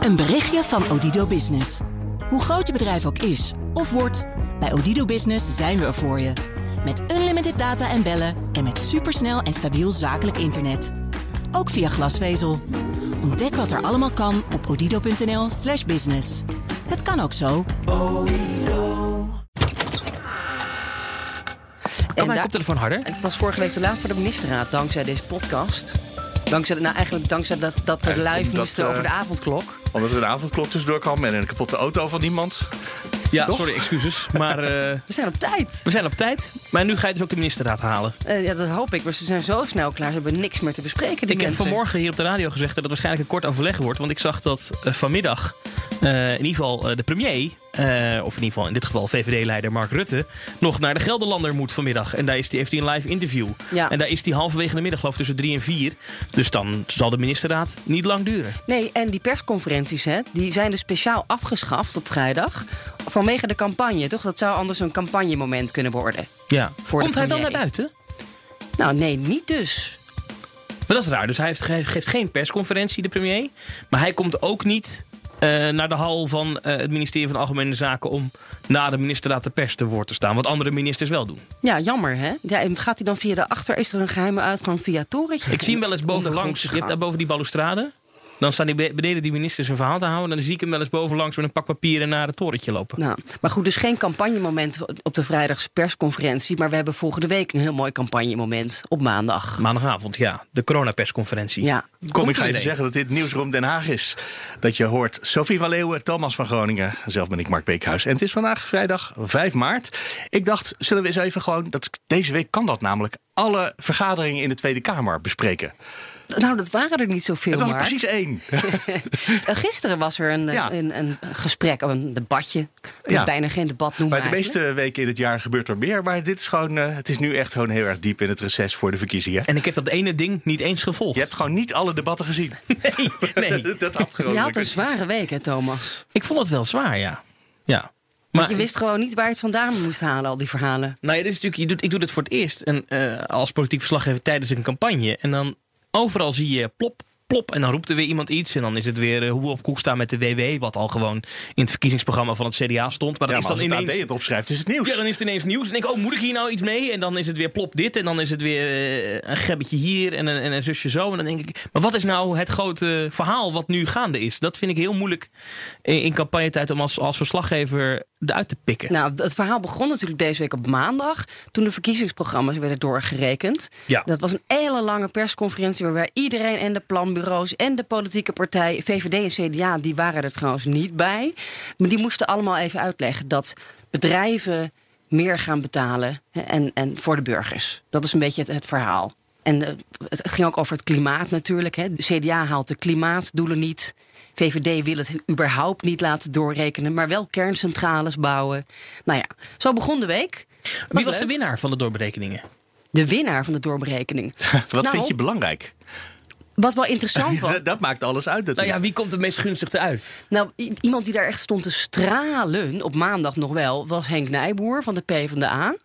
Een berichtje van Odido Business. Hoe groot je bedrijf ook is of wordt, bij Odido Business zijn we er voor je. Met unlimited data en bellen en met supersnel en stabiel zakelijk internet. Ook via glasvezel. Ontdek wat er allemaal kan op odido.nl/slash business. Het kan ook zo. Kan mijn daar- koptelefoon harder? Ik was vorige week te laat voor de ministerraad dankzij deze podcast. Dankzij, nou eigenlijk dankzij dat, dat we live omdat, moesten eh, over de avondklok. Omdat er een avondklok tussendoor kwam en een kapotte auto van iemand. Ja, Toch? sorry, excuses. Maar eh, We zijn op tijd. we zijn op tijd. Maar nu ga je dus ook de ministerraad halen. Eh, ja, dat hoop ik. Maar ze zijn zo snel klaar. Ze hebben niks meer te bespreken. Die Ik heb vanmorgen hier op de radio gezegd dat het waarschijnlijk een kort overleg wordt. Want ik zag dat eh, vanmiddag eh, in ieder geval eh, de premier, eh, of in ieder geval in dit geval VVD-leider Mark Rutte, nog naar de Gelderlander moet vanmiddag. En daar is die, heeft hij een live interview. Ja. En daar is hij halverwege de middag, geloof ik, tussen drie en vier. Dus dan zal de ministerraad niet lang duren. Nee, en die persconferenties, hè, die zijn dus speciaal afgeschaft op vrijdag. Vanwege de campagne, toch? Dat zou anders een campagnemoment kunnen worden. Ja. Voor Komt hij premier. naar buiten? Nou, nee, niet dus. Maar dat is raar. Dus hij heeft, ge- geeft geen persconferentie, de premier. Maar hij komt ook niet eh, naar de hal van eh, het ministerie van Algemene Zaken... om na de ministerraad de pers te woord te staan. Wat andere ministers wel doen. Ja, jammer, hè? Ja, en gaat hij dan via de achter? Is er een geheime uitgang via torentje? Ik zie hem wel eens bovenlangs. Je hebt daar boven die balustrade. Dan staan die be- beneden die ministers een verhaal te houden. En dan zie ik hem wel eens bovenlangs met een pak papieren naar het torentje lopen. Nou, maar goed, dus geen campagnemoment op de vrijdagse persconferentie. Maar we hebben volgende week een heel mooi campagnemoment op maandag. Maandagavond, ja. De coronapersconferentie. Ja. Kom Komt ik ga even zeggen dat dit Nieuwsroom Den Haag is. Dat je hoort Sophie van Leeuwen, Thomas van Groningen. Zelf ben ik Mark Beekhuis. En het is vandaag vrijdag 5 maart. Ik dacht, zullen we eens even gewoon... Dat, deze week kan dat namelijk. Alle vergaderingen in de Tweede Kamer bespreken. Nou, dat waren er niet zoveel, Het was maar. precies één. Eh, Gisteren was er een, Ja. een, een gesprek, een debatje. Ik Ja. bijna geen debat noemen Maar de meeste weken in het jaar gebeurt er meer. Maar dit is gewoon, eh, het is nu echt gewoon heel erg diep in het reces voor de verkiezingen. En ik heb dat ene ding niet eens gevolgd. Je hebt gewoon niet alle debatten gezien. Nee, nee. dat had gewoon Je had een zware week, hè, Thomas? Ik vond het wel zwaar, ja. Ja. Want je wist gewoon niet waar je het vandaan moest halen, al die verhalen. Nou ja, dit is natuurlijk, je doet, ik doe dit voor het eerst en, eh, als politiek verslaggever tijdens een campagne. En dan overal zie je plop, plop. En dan roept er weer iemand iets. En dan is het weer eh, hoe we op koek staan met de WW. Wat al gewoon in het verkiezingsprogramma van het CDA stond. Maar dan Ja, is dan ineens... Het opschrijft, is het nieuws. Ja, dan is het ineens nieuws. En ik, oh, moet ik hier nou iets mee? En dan is het weer plop dit. En dan is het weer eh, een gebbetje hier en een, en een zusje zo. En dan denk ik, maar wat is nou het grote verhaal wat nu gaande is? Dat vind ik heel moeilijk in, in campagnetijd om als, als verslaggever eruit te pikken. Nou, het verhaal begon natuurlijk deze week op maandag. Toen de verkiezingsprogramma's werden doorgerekend. Ja. Dat was een hele lange persconferentie waarbij iedereen en de planbureaus en de politieke partij, VVD en CDA, die waren er trouwens niet bij. Maar die moesten allemaal even uitleggen dat bedrijven meer gaan betalen en, en voor de burgers. Dat is een beetje het, het verhaal. En eh, het ging ook over het klimaat natuurlijk. Hè. De CDA haalt de klimaatdoelen niet. VVD wil het überhaupt niet laten doorrekenen, maar wel kerncentrales bouwen. Nou ja, zo begon de week. Wie was de winnaar van de doorberekeningen? De winnaar van de doorberekening. Wat Nou, vind je belangrijk? Wat wel interessant was. Dat, dat maakt alles uit Nou natuurlijk. ja, wie komt het meest gunstig eruit? Nou, iemand die daar echt stond te stralen, op maandag nog wel, was Henk Nijboer van de PvdA.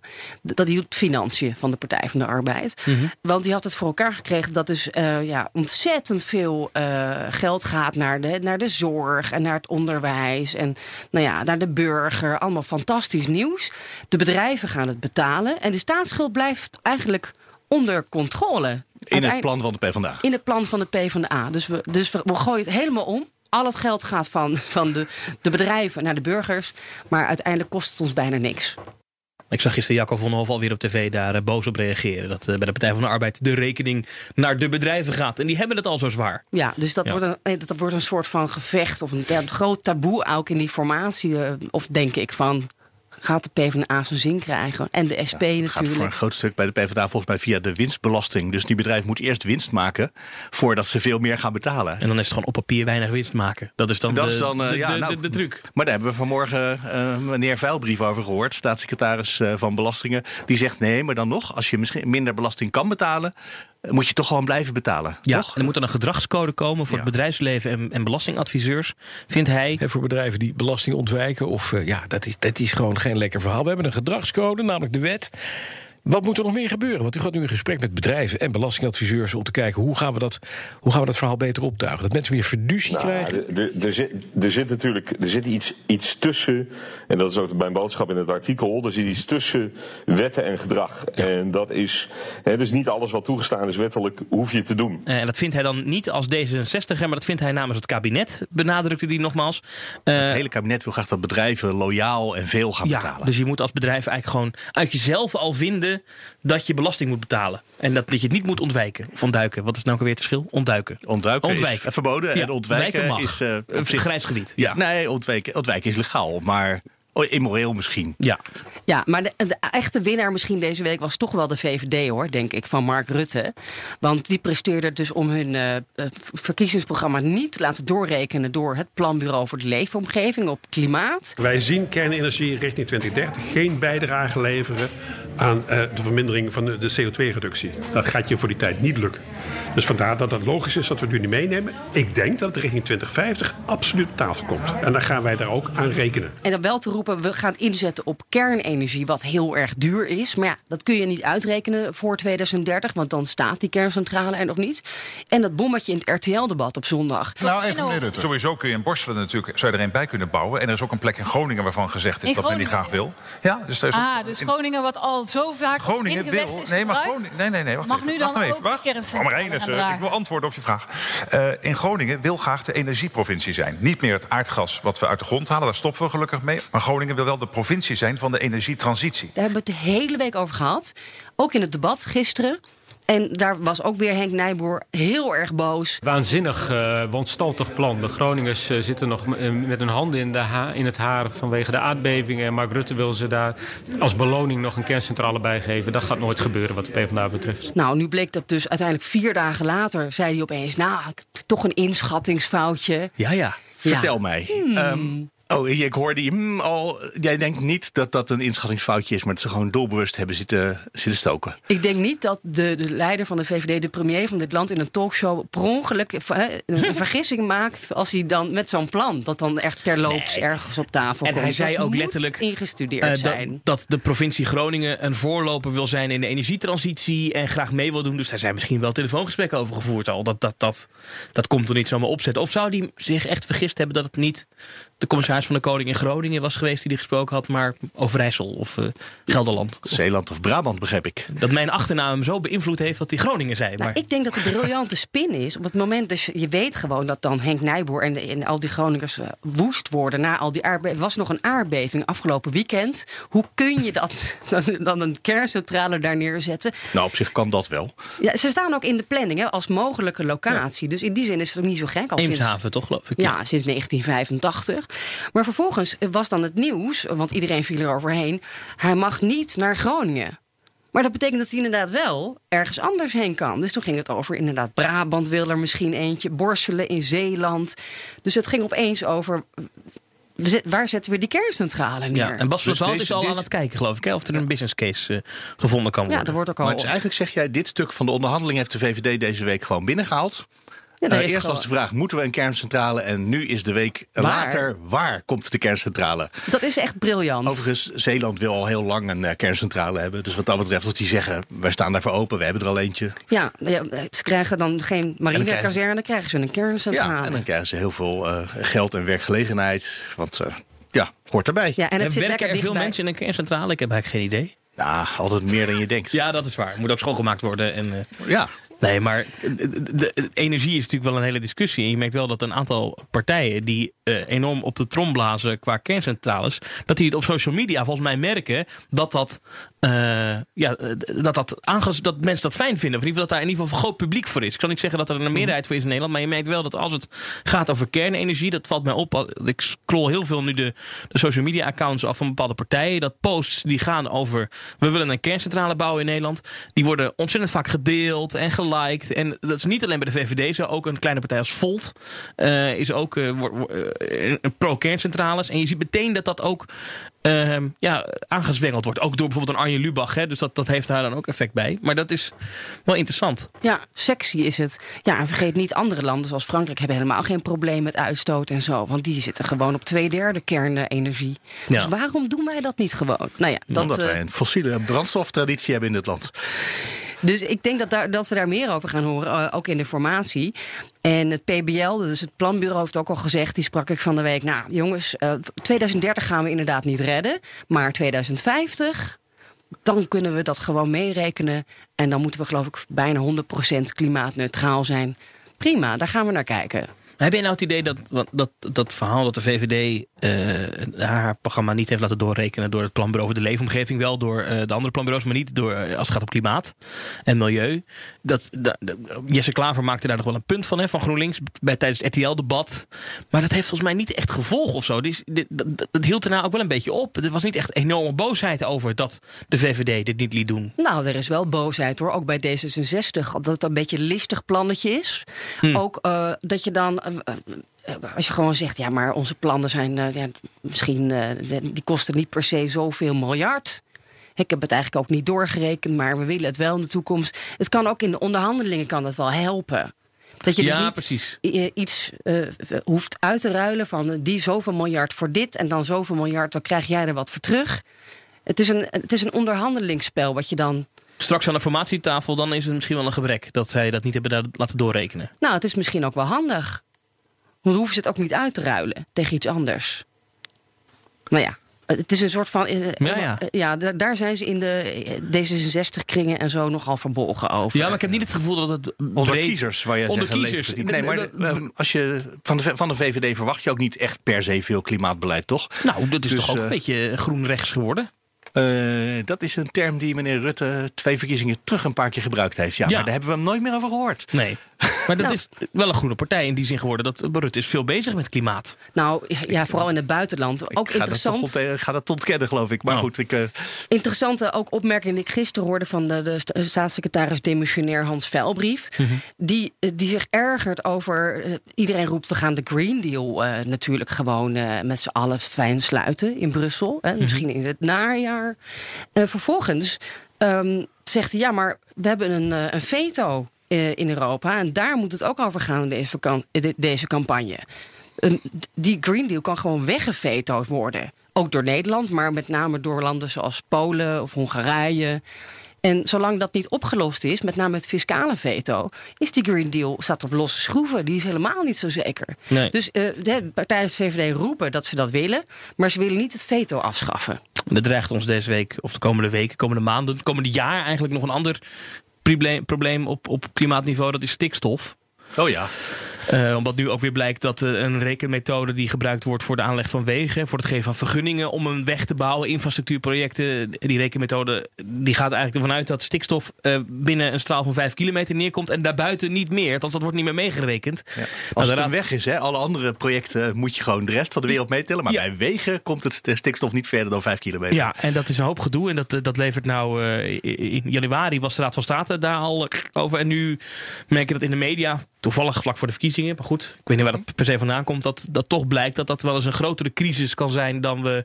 Dat hield financiën van de Partij van de Arbeid. Want die had het voor elkaar gekregen dat dus eh, ja, ontzettend veel eh, geld gaat naar de, naar de zorg en naar het onderwijs en nou ja, naar de burger. Allemaal fantastisch nieuws. De bedrijven gaan het betalen en de staatsschuld blijft eigenlijk onder controle. In het plan van de PvdA. in het plan van de PvdA. Dus we, dus we, we gooien het helemaal om. Al het geld gaat van, van de, de bedrijven naar de burgers. Maar uiteindelijk kost het ons bijna niks. Ik zag gisteren Jacco van Hof alweer op tv daar eh, boos op reageren. Dat eh, bij de Partij van de Arbeid de rekening naar de bedrijven gaat. En die hebben het al zo zwaar. Ja, dus dat, Ja. Wordt, een, eh, dat wordt een soort van gevecht. Of een, groot taboe ook in die formatie. Of denk ik van, gaat de PvdA zijn zin krijgen? En de SP Het gaat voor een natuurlijk. groot stuk bij de PvdA volgens mij via de winstbelasting. Dus die bedrijf moet eerst winst maken voordat ze veel meer gaan betalen. En dan is het gewoon op papier weinig winst maken. Dat is dan, Dat de, is dan, eh, de, ja, de, nou, de, de truc. Maar daar hebben we vanmorgen eh, meneer Vuilbrief over gehoord, staatssecretaris eh, van Belastingen. Die zegt nee, maar dan nog, als je misschien minder belasting kan betalen, moet je toch gewoon blijven betalen. Ja, toch? en er moet dan een gedragscode komen voor Ja. het bedrijfsleven en, en belastingadviseurs. Vindt hij. Hè, voor bedrijven die belasting ontwijken. Of eh, ja, dat is, dat is gewoon geen lekker verhaal. We hebben een gedragscode, namelijk de wet. Wat moet er nog meer gebeuren? Want u gaat nu in gesprek met bedrijven en belastingadviseurs om te kijken hoe gaan we dat, hoe gaan we dat verhaal beter optuigen. Dat mensen meer fiducie Nou, krijgen. er- zit- Er zit natuurlijk er zit iets, iets tussen, en dat is ook mijn boodschap in het artikel, er zit iets tussen wetten en gedrag. En dat is, hè, dus niet alles wat toegestaan is wettelijk, hoef je te doen. Eh, En dat vindt hij dan niet als D66, maar dat vindt hij namens het kabinet, benadrukte hij nogmaals. Eh, Het hele kabinet wil graag dat bedrijven loyaal en veel gaan ja, betalen. dus je moet als bedrijf eigenlijk gewoon uit jezelf al vinden dat je belasting moet betalen. En dat, dat je het niet moet ontwijken of ontduiken. Wat is nou ook weer het verschil? Ontduiken. Ontduiken Ontwijken. is verboden Ja, en ontwijken mag. is... eh, Een grijs gebied. Ja, nee, ontwijken, ontwijken is legaal, maar oh, immoreel misschien. Ja. Ja, maar de, de echte winnaar misschien deze week was toch wel de VVD, hoor, denk ik, van Mark Rutte. Want die presteerde dus om hun eh, eh, verkiezingsprogramma niet te laten doorrekenen door het Planbureau voor de Leefomgeving op klimaat. Wij zien kernenergie richting 2030 geen bijdrage leveren aan eh, de vermindering van de, de CO2-reductie. Dat gaat je voor die tijd niet lukken. Dus vandaar dat het logisch is dat we het nu niet meenemen. Ik denk dat het richting 2050 absoluut op tafel komt. En dan gaan wij daar ook aan rekenen. En dan wel te roepen, we gaan inzetten op kernenergie, wat heel erg duur is. Maar ja, dat kun je niet uitrekenen voor 2030, want dan staat die kerncentrale er nog niet. En dat bommetje in het RTL-debat op zondag. Nou, even meneer Rutte. Sowieso kun je in Borstelen natuurlijk zou je er een bij kunnen bouwen. En er is ook een plek in Groningen waarvan gezegd is In dat men die graag wil. Ja, dus er is ook- Ah, dus in- Groningen wat al zo vaak Groningen wil. Nee, maar Groningen. Nee, nee, nee. Wacht Mag even. nu wacht dan nou ook even. Wacht. kerncentrale Maar eh, ik wil antwoorden op je vraag. Eh, in Groningen wil graag de energieprovincie zijn. Niet meer het aardgas wat we uit de grond halen. Daar stoppen we gelukkig mee. Maar Groningen wil wel de provincie zijn van de energietransitie. Daar hebben we het de hele week over gehad. Ook in het debat gisteren. En daar was ook weer Henk Nijboer heel erg boos. Waanzinnig uh, wanstaltig plan. De Groningers uh, zitten nog met hun handen in, de ha in het haar vanwege de aardbevingen. En Mark Rutte wil ze daar als beloning nog een kerncentrale bij geven. Dat gaat nooit gebeuren wat de PvdA betreft. Nou, nu bleek dat dus uiteindelijk vier dagen later zei hij opeens... nou, toch een inschattingsfoutje. Ja, ja. Vertel Ja. mij. Hmm. Ehm, oh, ik hoorde je hmm, al. Jij denkt niet dat dat een inschattingsfoutje is, maar dat ze gewoon doelbewust hebben zitten, zitten stoken. Ik denk niet dat de, de leider van de VVD, de premier van dit land... in een talkshow per ongeluk eh, een vergissing maakt... als hij dan met zo'n plan, dat dan echt terloops ergens op tafel En komt. hij zei Dat ook moet letterlijk ingestudeerd Eh, dat, zijn. dat de provincie Groningen een voorloper wil zijn in de energietransitie en graag mee wil doen. Dus daar zijn misschien wel telefoongesprekken over gevoerd al. Dat, dat, dat, dat komt er niet zomaar opzetten. Of zou die zich echt vergist hebben dat het niet de commissaris van de Koning in Groningen was geweest die die gesproken had, maar Overijssel of eh, Gelderland. Zeeland of Brabant, begrijp ik. Dat mijn achternaam hem zo beïnvloed heeft dat hij Groningen zei. Nou, Maar ik denk dat de briljante spin is. Op het moment dat je, je weet gewoon dat dan Henk Nijboer en, de, en al die Groningers eh, woest worden na al die aardbevingen. Er was nog een aardbeving afgelopen weekend. Hoe kun je dat dan, dan een kerncentrale daar neerzetten? Nou, op zich kan dat wel. Ja, ze staan ook in de planning hè, als mogelijke locatie. Dus in die zin is het ook niet zo gek. Al sinds- Eemshaven toch, geloof ik? Ja, sinds 1985. Maar vervolgens was dan het nieuws, want iedereen viel er overheen. Hij mag niet naar Groningen. Maar dat betekent dat hij inderdaad wel ergens anders heen kan. Dus toen ging het over inderdaad Brabant wil er misschien eentje, Borselen in Zeeland. Dus het ging opeens over waar zetten we die kerncentrale neer? Ja, en Bas van Dus Zalt deze- is al dit- aan het kijken, geloof ik, hè, of er een business case eh, gevonden kan ja, worden. er wordt ook al. Maar het is eigenlijk zeg jij, dit stuk van de onderhandeling heeft de VVD deze week gewoon binnengehaald. Ja, Eh, is eerst gewoon- was de vraag, moeten we een kerncentrale? En nu is de week Waar? later, waar komt de kerncentrale? Dat is echt briljant. Overigens, Zeeland wil al heel lang een eh, kerncentrale hebben. Dus wat dat betreft, als die zeggen, wij staan daarvoor open, we hebben er al eentje. Ja, ja, ze krijgen dan geen marinekazerne, dan krijgen ze een kerncentrale. Ja, en dan krijgen ze heel veel eh, geld en werkgelegenheid. Want eh, ja, hoort erbij. Ja, en het En zit werken er veel dichtbij. mensen in een kerncentrale? Ik heb eigenlijk geen idee. Nou, altijd meer dan je denkt. Ja, dat is waar. Moet ook schoongemaakt worden. En, eh, Ja. Nee, maar de, energie is natuurlijk wel een hele discussie. En je merkt wel dat een aantal partijen die eh, enorm op de trom blazen qua kerncentrales, dat die het op social media volgens mij merken dat dat, eh, ja, eh, dat, dat, aanges, dat mensen dat fijn vinden. Of in ieder geval dat daar in ieder geval groot publiek voor is. Ik zal niet zeggen dat er een meerderheid voor is in Nederland. Maar je merkt wel dat als het gaat over kernenergie, dat valt mij op. Ik scroll heel veel nu de, de social media accounts af van bepaalde partijen. Dat posts die gaan over we willen een kerncentrale bouwen in Nederland. Die worden ontzettend vaak gedeeld en geliked. En dat is niet alleen bij de VVD zo. Ook een kleine partij als Volt eh, is ook eh, eh, een pro-kerncentrales. En je ziet meteen dat dat ook ehm, ja, aangezwengeld wordt. Ook door bijvoorbeeld een Arjen Lubach. Hè, dus dat, dat heeft daar dan ook effect bij. Maar dat is wel interessant. Ja, sexy is het. Ja, en vergeet niet, andere landen zoals Frankrijk hebben helemaal geen probleem met uitstoot en zo. Want die zitten gewoon op twee derde kernenergie. Ja. Dus waarom doen wij dat niet gewoon? Nou ja, dat, Omdat wij een fossiele brandstoftraditie hebben in dit land. Dus ik denk dat, daar, dat we daar meer over gaan horen, eh, ook in de formatie. En het PBL, dus het planbureau, heeft ook al gezegd, die sprak ik van de week. Nou, jongens, eh 2030 gaan we inderdaad niet redden. Maar 2050, dan kunnen we dat gewoon meerekenen. En dan moeten we, geloof ik, bijna 100% klimaatneutraal zijn. Prima, daar gaan we naar kijken. Heb jij nou het idee dat dat, dat verhaal dat de VVD eh, haar programma niet heeft laten doorrekenen door het planbureau over de leefomgeving, wel door eh, de andere planbureaus, maar niet door eh, als het gaat om klimaat en milieu. Dat, dat- Jesse Klaver maakte daar nog wel een punt van, hè, van GroenLinks bij, tijdens het RTL-debat. Maar dat heeft volgens mij niet echt gevolg of zo. Dus, dit, dat, dat- dat hield daarna ook wel een beetje op. Er was niet echt enorme boosheid over dat de VVD dit niet liet doen. Nou, er is wel boosheid hoor, ook bij D66. Dat het een beetje een listig plannetje is. Ook eh, dat je dan, eh, eh, als je gewoon zegt, ja, maar onze plannen zijn ja, misschien, die kosten niet per se zoveel miljard. Ik heb het eigenlijk ook niet doorgerekend, maar we willen het wel in de toekomst. Het kan ook in de onderhandelingen kan dat wel helpen. Dat je dus Ja, niet precies. iets hoeft uit te ruilen van die zoveel miljard voor dit en dan zoveel miljard, dan krijg jij er wat voor terug. Het is een, het is een onderhandelingsspel wat je dan Straks aan de formatietafel, dan is het misschien wel een gebrek dat zij dat niet hebben laten doorrekenen. Nou, het is misschien ook wel handig. Want dan hoeven ze het ook niet uit te ruilen tegen iets anders. Nou ja, het is een soort van. eh, Ja, ja. eh, ja daar, daar zijn ze in de eh, D66-kringen en zo nogal verbolgen over. Ja, maar ik heb niet het gevoel dat het Onder breed- kiezers, waar je onder zegt, kiezers. Nee, maar de- ehm, als je, van, de, van de VVD verwacht je ook niet echt per se veel klimaatbeleid, toch? Nou, dat is Dus, toch ook eh, een beetje groen-rechts geworden? Eh, dat is een term die meneer Rutte twee verkiezingen terug een paar keer gebruikt heeft. Ja, Ja. maar daar hebben we hem nooit meer over gehoord. Nee. Maar dat Nou. is wel een groene partij in die zin geworden. Dat Rutte is veel bezig met klimaat. Nou ja, vooral in het buitenland. Ook ik ga dat, toch interessant. ont- ik ga dat ontkennen, geloof ik. Maar Oh. goed, ik, eh, Interessante ook opmerking die ik gisteren hoorde van de, de sta- staatssecretaris demissionair Hans Veilbrief. die, eh, die zich ergert over. eh, iedereen roept we gaan de Green Deal eh, natuurlijk gewoon eh, met z'n allen fijn sluiten in Brussel. Hè, Misschien in het najaar. Eh, vervolgens ehm, zegt hij ja, maar we hebben een, eh, een veto eh, in Europa. En daar moet het ook over gaan in deze, deze campagne. Een- die Green Deal kan gewoon weggevetoed worden. Ook door Nederland, maar met name door landen zoals Polen of Hongarije. En zolang dat niet opgelost is, met name het fiscale veto, is die Green Deal staat op losse schroeven. Die is helemaal niet zo zeker. Nee. Dus eh, de partijen als VVD roepen dat ze dat willen, maar ze willen niet het veto afschaffen. En dat dreigt ons deze week, of de komende weken, komende maanden, komende jaar eigenlijk nog een ander probleem, probleem op, op klimaatniveau. Dat is stikstof. Oh ja. Eh, omdat nu ook weer blijkt dat eh, een rekenmethode die gebruikt wordt voor de aanleg van wegen, voor het geven van vergunningen om een weg te bouwen, infrastructuurprojecten, die rekenmethode die gaat eigenlijk ervan uit dat stikstof eh, binnen een straal van 5 kilometer neerkomt en daarbuiten niet meer. Althans, dat wordt niet meer meegerekend. Ja. Nou, Als de het een weg is, hè, alle andere projecten moet je gewoon de rest van de wereld meetellen. Maar Ja. bij wegen komt het st- stikstof niet verder dan 5 kilometer. Ja, en dat is een hoop gedoe. En dat, dat levert nou. in januari was de Raad van State daar al over. En nu merk je dat in de media, toevallig vlak voor de verkiezingen. Maar goed, ik weet niet waar dat per se vandaan komt. Dat, dat toch blijkt dat dat wel eens een grotere crisis kan zijn dan we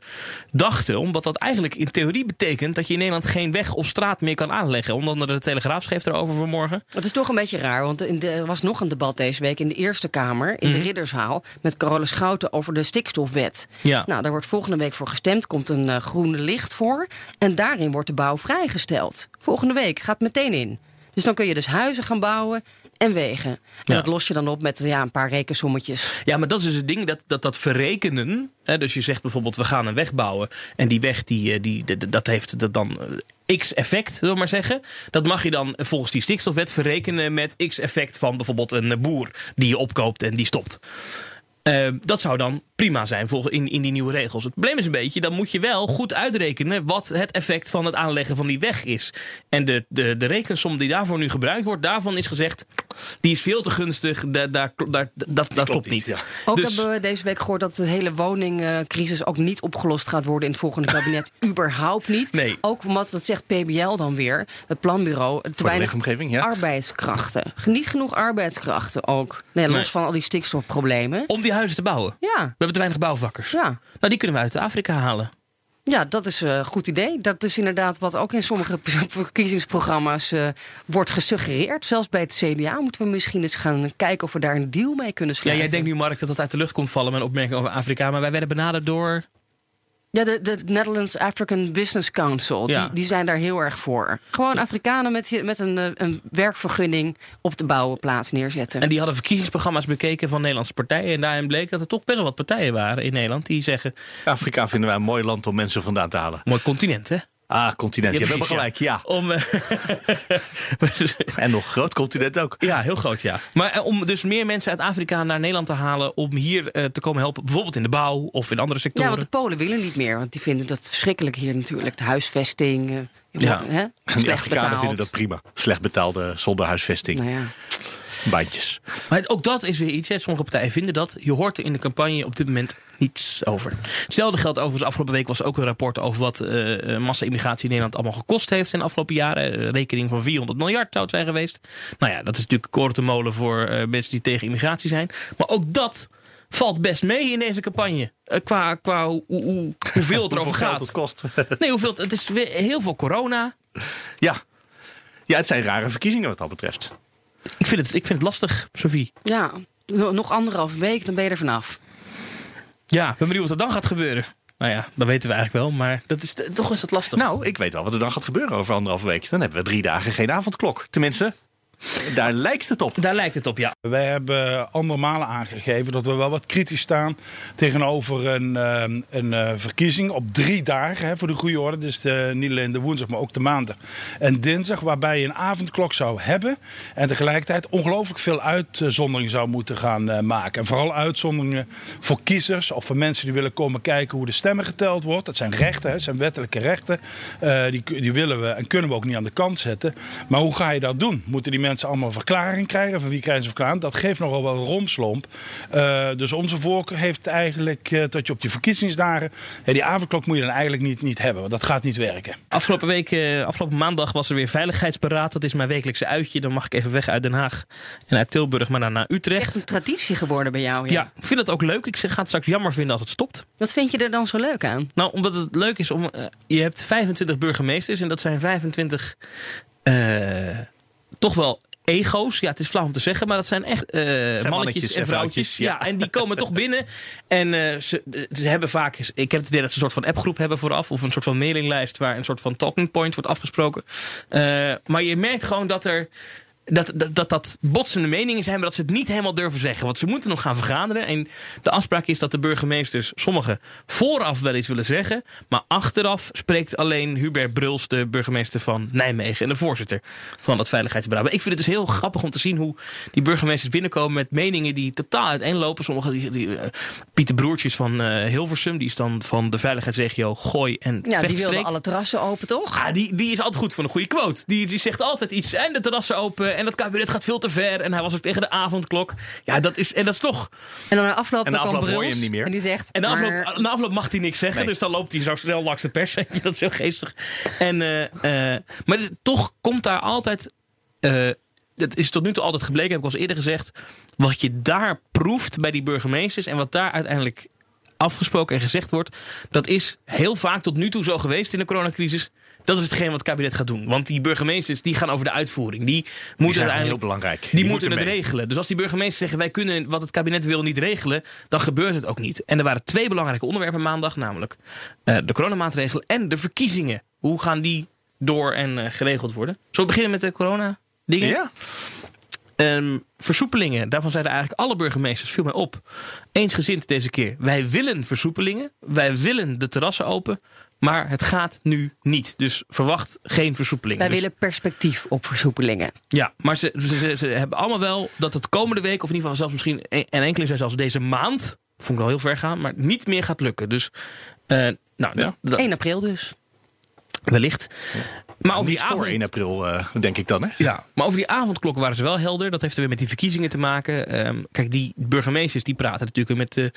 dachten. Omdat dat eigenlijk in theorie betekent dat je in Nederland geen weg of straat meer kan aanleggen. Onder andere de Telegraaf schreef erover vanmorgen. Het is toch een beetje raar, want er was nog een debat deze week in de Eerste Kamer, in de Riddershaal, met Carola Schouten over de stikstofwet. Ja. Nou, daar wordt volgende week voor gestemd, komt een eh, groene licht voor. En daarin wordt de bouw vrijgesteld. Volgende week gaat meteen in. Dus dan kun je dus huizen gaan bouwen en wegen. En Ja. dat los je dan op met ja, een paar rekensommetjes. Ja, maar dat is dus het ding, dat dat, dat verrekenen. Hè, dus je zegt bijvoorbeeld, we gaan een weg bouwen. En die weg, die, eh, die, die- dat heeft dat dan eh, x effect, zullen we maar zeggen. Dat mag je dan volgens die stikstofwet verrekenen met x effect van bijvoorbeeld een boer die je opkoopt en die stopt. Eh, dat zou dan prima zijn volgens in, in die nieuwe regels. Het probleem is een beetje, dan moet je wel goed uitrekenen wat het effect van het aanleggen van die weg is. En de, de, de rekensom die daarvoor nu gebruikt wordt, daarvan is gezegd, die is veel te gunstig. Daar, daar, dat, dat klopt niet. ja. Ook Dus- hebben we deze week gehoord dat de hele woningcrisis ook niet opgelost gaat worden in het volgende kabinet. überhaupt niet. Nee. Ook omdat, dat zegt PBL dan weer, het planbureau, te de weinig ja. arbeidskrachten. Niet genoeg arbeidskrachten ook. Nee, los Nee. van al die stikstofproblemen. Om die huizen te bouwen. We Ja, hebben te weinig bouwvakkers. ja. Nou, die kunnen we uit Afrika halen. Ja, dat is een goed idee. Dat is inderdaad wat ook in sommige verkiezingsprogramma's eh, wordt gesuggereerd. Zelfs bij het CDA moeten we misschien eens gaan kijken of we daar een deal mee kunnen Ja, sluiten. jij denkt nu, Mark, dat dat uit de lucht komt vallen, mijn opmerking over Afrika. Maar wij werden benaderd door. Ja, de, de Netherlands African Business Council. Ja. Die, die zijn daar heel erg voor. Gewoon Afrikanen met, met een, eh, een werkvergunning op de bouwplaats neerzetten. En die hadden verkiezingsprogramma's bekeken van Nederlandse partijen. En daarin bleek dat er toch best wel wat partijen waren in Nederland die zeggen: Afrika vinden wij een mooi land om mensen vandaan te halen. mooi continent, hè? Ah, continent. Je hebt gelijk, ja. Om, eh, En nog groot continent ook. ja, heel groot, ja. Maar eh, om dus meer mensen uit Afrika naar Nederland te halen. om hier eh, te komen helpen, bijvoorbeeld in de bouw of in andere ja, sectoren. want de Polen willen niet meer. Want die vinden dat verschrikkelijk hier natuurlijk. De huisvesting. eh, Ja. hè, En die Afrikanen betaald. vinden dat prima. Slecht betaalde, zonder huisvesting. Nou ja. Baantjes. Maar ook dat is weer iets. Hè. Sommige partijen vinden dat. Je hoort er in de campagne op dit moment niets over. Hetzelfde geldt overigens. Afgelopen week was ook een rapport over wat eh, massa-immigratie in Nederland allemaal gekost heeft in de afgelopen jaren. Een rekening van 400 miljard zou het zijn geweest. Nou ja, dat is natuurlijk korentenmolen voor eh, mensen die tegen immigratie zijn. Maar ook dat valt best mee in deze campagne. Qua qua hoe, hoe, hoeveel het erover gaat. het kost. Nee, hoeveel, het is weer heel veel corona. ja. ja, het zijn rare verkiezingen wat dat betreft. Ik vind het, ik vind het lastig, Sophie. ja, nog anderhalve week, dan ben je er vanaf. Ja, ik ben benieuwd wat er dan gaat gebeuren. Nou ja, dat weten we eigenlijk wel, maar dat is, toch is het lastig. Nou, ik weet wel wat er dan gaat gebeuren over anderhalve week. Dan hebben we drie dagen geen avondklok. Tenminste, daar lijkt het op. Daar lijkt het op, ja. Wij hebben andere malen aangegeven dat we wel wat kritisch staan tegenover een, ehm, een eh, verkiezing op drie dagen hè, voor de goede orde. Dus de, niet alleen de woensdag, maar ook de maandag en dinsdag. Waarbij je een avondklok zou hebben en tegelijkertijd ongelooflijk veel uitzonderingen zou moeten gaan eh, maken. En vooral uitzonderingen voor kiezers of voor mensen die willen komen kijken hoe de stemmen geteld wordt. Dat zijn rechten, hè, dat zijn wettelijke rechten. Eh, die, die willen we en kunnen we ook niet aan de kant zetten. Maar hoe ga je dat doen? Moeten die mensen allemaal een verklaring krijgen? Van wie krijgen ze een verklaring? Dat geeft nogal wel romslomp. Eh, dus onze voorkeur heeft eigenlijk eh, dat je op die verkiezingsdagen... Ja, die avondklok moet je dan eigenlijk niet, niet hebben. Want dat gaat niet werken. Afgelopen week, eh, afgelopen maandag was er weer veiligheidsberaad. Dat is mijn wekelijkse uitje. Dan mag ik even weg uit Den Haag en uit Tilburg, maar dan naar Echt Utrecht. een traditie geworden bij jou. Ja. Ja, ik vind het ook leuk. Ik ga het straks jammer vinden als het stopt. Wat vind je er dan zo leuk aan? Nou, omdat het leuk is om. je hebt 25 burgemeesters en dat zijn 25. eh, toch wel ego's. Ja, het is flauw om te zeggen, maar dat zijn echt eh, mannetjes, mannetjes en vrouwtjes. ja. ja. en die komen toch binnen. En eh, ze, ze hebben vaak. Ik heb het idee dat ze een soort van appgroep hebben vooraf. Of een soort van mailinglijst waar een soort van talking point wordt afgesproken. Eh, maar je merkt gewoon dat er. Dat, dat, dat dat botsende meningen zijn, maar dat ze het niet helemaal durven zeggen. Want ze moeten nog gaan vergaderen. En de afspraak is dat de burgemeesters, sommigen, vooraf wel iets willen zeggen. Maar achteraf spreekt alleen Hubert Bruls, de burgemeester van Nijmegen. En de voorzitter van dat veiligheidsberaad. Maar ik vind het dus heel grappig om te zien hoe die burgemeesters binnenkomen met meningen die totaal uiteenlopen. Sommige, die, die, eh, Pieter Broertjes van eh, Hilversum, die is dan van de veiligheidsregio Gooi en Ja, die wilden alle terrassen open, toch? Ah, die, die is altijd goed voor een goede quote. Die, die zegt altijd iets. En de terrassen open. En dat kabinet gaat veel te ver. En hij was ook tegen de avondklok. Ja, dat is, en dat is toch. En dan na afloop, En dan afloop hoor je Bruls hem niet meer. En die zegt... En na afloop, maar- na afloop mag hij niks zeggen. Nee. Dus dan loopt hij zo snel langs de pers. dat is heel geestig. En, eh, eh, maar toch komt daar altijd. eh dat is tot nu toe altijd gebleken, heb ik al eens eerder gezegd. Wat je daar proeft bij die burgemeesters. En wat daar uiteindelijk afgesproken en gezegd wordt. Dat is heel vaak tot nu toe zo geweest in de coronacrisis. Dat is hetgeen wat het kabinet gaat doen. Want die burgemeesters die gaan over de uitvoering. Die moeten uiteindelijk. heel belangrijk. Die, Die moeten moeten het regelen. Dus als die burgemeesters zeggen: wij kunnen wat het kabinet wil niet regelen. dan gebeurt het ook niet. En er waren twee belangrijke onderwerpen maandag. Namelijk eh, de coronamaatregelen en de verkiezingen. Hoe gaan die door en eh, geregeld worden? Zullen we beginnen met de corona-dingen? Ja. Ehm, versoepelingen, daarvan zeiden eigenlijk alle burgemeesters, viel mij op. Eensgezind deze keer. Wij willen versoepelingen. Wij willen de terrassen open. Maar het gaat nu niet. Dus verwacht geen versoepelingen. Wij Dus- willen perspectief op versoepelingen. ja, maar ze, ze, ze, ze hebben allemaal wel dat het komende week, of in ieder geval zelfs misschien en enkele zijn zelfs deze maand, vond ik wel heel ver gaan, maar niet meer gaat lukken. Dus, eh, nou, Ja. dat- 1 april dus. Wellicht. Maar over die voor avond... 1 april, eh, denk ik dan, hè? Ja, maar over die avondklokken waren ze wel helder. Dat heeft er weer met die verkiezingen te maken. Ehm, kijk, die burgemeesters die praten natuurlijk met de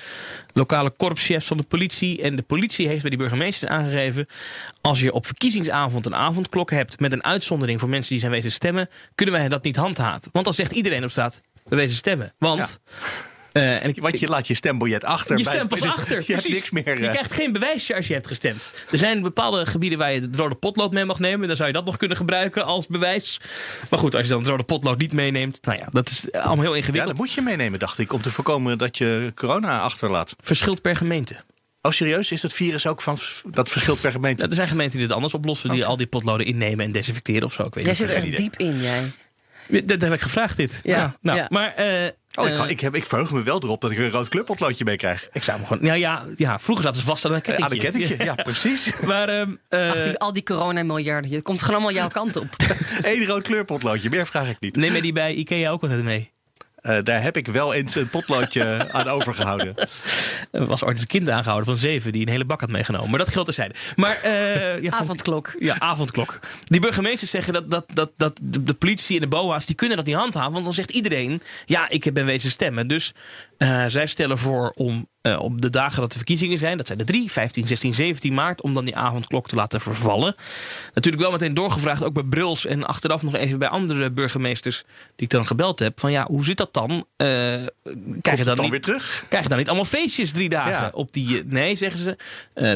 lokale korpschefs van de politie. En de politie heeft bij die burgemeesters aangegeven... als je op verkiezingsavond een avondklok hebt... met een uitzondering voor mensen die zijn wezen stemmen... kunnen wij dat niet handhaven. Want dan zegt iedereen op straat, we wezen stemmen. Want... eh, en ik, Want je laat je stembiljet achter. je stemt pas dus achter. Je hebt niks meer. Je eh, krijgt geen bewijsje als je hebt gestemd. Er zijn bepaalde gebieden waar je het rode potlood mee mag nemen. Dan zou je dat nog kunnen gebruiken als bewijs. Maar goed, als je dan het rode potlood niet meeneemt. Nou ja, dat is allemaal heel ja, ingewikkeld. dat moet je meenemen, dacht ik. Om te voorkomen dat je corona achterlaat. Verschilt per gemeente. Oh, serieus? Is het virus ook van dat verschilt per gemeente? Er zijn gemeenten die het anders oplossen. Die al die potloden innemen en desinfecteren of zo. Ik weet Jij niet. zit er diep in, jij. Dat heb ik gevraagd dit. Ja, nou, ja. Maar eh, Oh, ik, eh, ga- ik, heb, ik verheug me wel erop dat ik een rood clubpotloodje mee krijg. ik zou hem gewoon... Nou ja, ja, vroeger zaten ze vast aan een Eh, kettingje. Aan een kettingje, ja, precies. Maar ehm, eh, Ach, die, al die coronamiljarden, het komt gewoon allemaal jouw kant op. Eén rood kleurpotloodje, meer vraag ik niet. neem je die bij Ikea ook altijd mee? Eh, daar heb ik wel eens een potloodje aan overgehouden. Er was ooit eens een kind aangehouden van zeven die een hele bak had meegenomen. Maar dat geldt terzijde. Maar, eh, ja, van- Avondklok. Ja, avondklok. Die burgemeesters zeggen dat, dat, dat, dat de, de politie en de BOA's die kunnen dat niet handhaven. Want dan zegt iedereen, ja, ik ben wezen stemmen. Dus eh, zij stellen voor om eh, op de dagen dat de verkiezingen zijn... dat zijn de 3, 15, 16, 17 maart... om dan die avondklok te laten vervallen. Natuurlijk wel meteen doorgevraagd, ook bij Bruls... en achteraf nog even bij andere burgemeesters die ik dan gebeld heb. Van ja, hoe zit dat dan? Eh krijg je dan, dan niet, weer terug? Krijg je dan niet allemaal feestjes drie dagen? Ja. Op die, eh, nee, zeggen ze.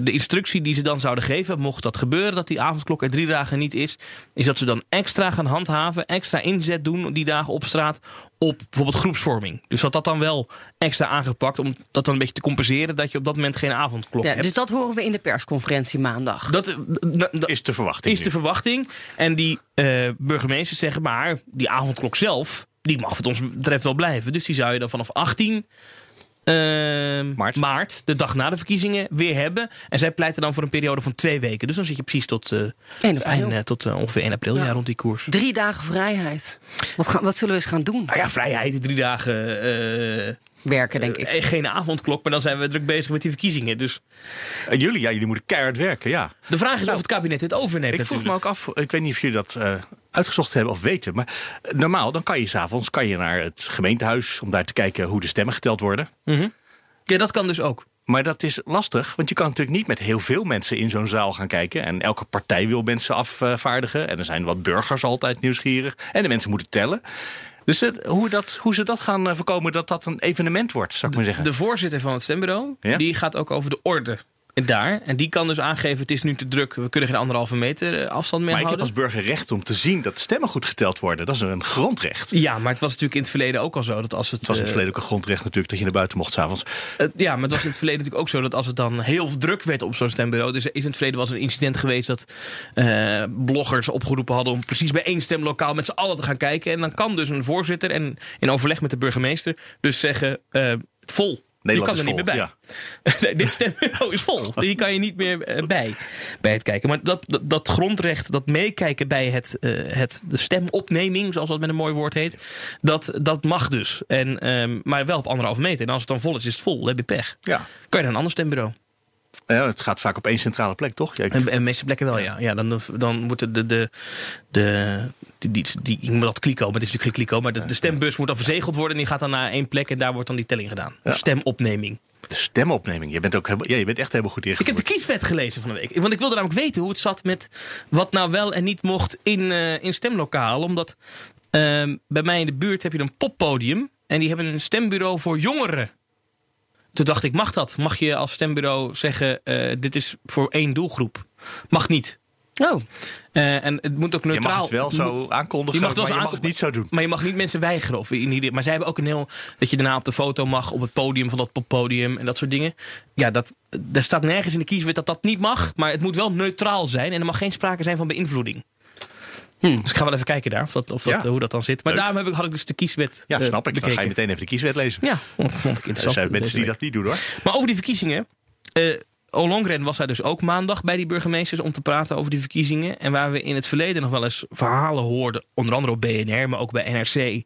de instructie die ze dan zouden geven, mocht dat gebeuren, dat die avondklok er drie dagen niet is, is dat ze dan extra gaan handhaven, extra inzet doen die dagen op straat op bijvoorbeeld groepsvorming. Dus dat dat dan wel extra aangepakt om dat dan een beetje te compenseren dat je op dat moment geen avondklok Ja, hebt. dus dat horen we in de persconferentie maandag. dat, eh, Is de verwachting is de verwachting. En die eh, burgemeesters zeggen maar, die avondklok zelf, die mag wat ons betreft wel blijven. Dus die zou je dan vanaf 18 eh, Maart. maart, de dag na de verkiezingen, weer hebben. En zij pleiten dan voor een periode van twee weken. Dus dan zit je precies tot, eh, 1 het april. einde, tot eh, ongeveer 1 april, ja. Ja. rond die koers. Drie dagen vrijheid. Wat, gaan, wat zullen we eens gaan doen? Nou ja, vrijheid, drie dagen. eh, Werken, denk ik. geen avondklok, maar dan zijn we druk bezig met die verkiezingen. Dus En jullie, ja, jullie moeten keihard werken, ja. de vraag is of het kabinet het overneemt Ik vroeg natuurlijk. me ook af, ik weet niet of jullie dat eh, uitgezocht hebben of weten. Maar eh, normaal, dan kan je s'avonds kan je naar het gemeentehuis om daar te kijken hoe de stemmen geteld worden. Ja, dat kan dus ook. Maar dat is lastig, want je kan natuurlijk niet met heel veel mensen in zo'n zaal gaan kijken. En elke partij wil mensen afvaardigen. En er zijn wat burgers altijd nieuwsgierig. En de mensen moeten tellen. Dus het- hoe, dat, hoe ze dat gaan eh, voorkomen dat dat een evenement wordt, zou ik maar zeggen. De voorzitter van het stembureau, Ja? die gaat ook over de orde daar. En die kan dus aangeven, het is nu te druk, we kunnen geen anderhalve meter eh, afstand meer maar ik heb houden. als burger recht om te zien dat stemmen goed geteld worden. Dat is een grondrecht. Ja, maar het was natuurlijk in het verleden ook al zo dat als het... Het was in het eh, verleden ook een grondrecht natuurlijk dat je naar buiten mocht s'avonds. eh, ja, maar het was in het verleden natuurlijk ook zo dat als het dan heel druk werd op zo'n stembureau. Dus is in het verleden was een incident geweest dat bloggers opgeroepen hadden om precies bij één stemlokaal met z'n allen te gaan kijken. En dan kan dus een voorzitter en in overleg met de burgemeester dus zeggen: vol. Je kan er niet meer bij. Nee, dit stembureau is vol. Hier kan je niet meer eh, bij, bij het kijken. Maar dat, dat, dat grondrecht, dat meekijken bij het, eh, het, de stemopneming, zoals dat met een mooi woord heet, dat, dat mag dus. En, ehm, maar wel op anderhalve meter. En als het dan vol is, is het vol. Dan heb je pech. Ja. Kan je naar een ander stembureau? Ja, het gaat vaak op één centrale plek, toch? En, en meeste plekken wel, ja. ja dan, dan moeten de. de, de die, die, die, ik dat kliko, maar het is natuurlijk geen kliko. Maar de, de stembus moet dan verzegeld worden. En die gaat dan naar één plek. En daar wordt dan die telling gedaan. Of stemopneming. De stemopneming. Je bent, ook helemaal, ja, je bent echt helemaal goed Ik heb de ingevoerd. kieswet gelezen van de week. Want ik wilde namelijk weten hoe het zat met wat nou wel en niet mocht in, eh in stemlokaal. Omdat ehm, bij mij in de buurt heb je een poppodium. En die hebben een stembureau voor jongeren. Toen dacht ik, mag dat? Mag je als stembureau zeggen, eh, dit is voor één doelgroep? Mag niet. Oh, Eh, en het moet ook Je neutraal... mag het wel zo aankondigen, je mag het wel maar zo je mag het aankondigen. niet zo doen. Maar je mag niet mensen weigeren. Of in ieder, maar zij hebben ook een heel... Dat je daarna op de foto mag op het podium van dat poppodium en dat soort dingen. Ja, dat, er staat nergens in de kieswet dat dat niet mag. Maar het moet wel neutraal zijn. En er mag geen sprake zijn van beïnvloeding. Dus ik ga wel even kijken daar of dat, of dat, Ja. eh, hoe dat dan zit. Maar Leuk. daarom heb ik, had ik dus de kieswet Ja, eh, snap ik. Dan ga je bekeken. meteen even de kieswet lezen. Ja, vond vond ik Er interessant. zijn mensen die dat niet doen hoor. Maar over die verkiezingen. eh, Ollongren was daar dus ook maandag bij die burgemeesters om te praten over die verkiezingen. En waar we in het verleden nog wel eens verhalen hoorden, onder andere op BNR, maar ook bij NRC,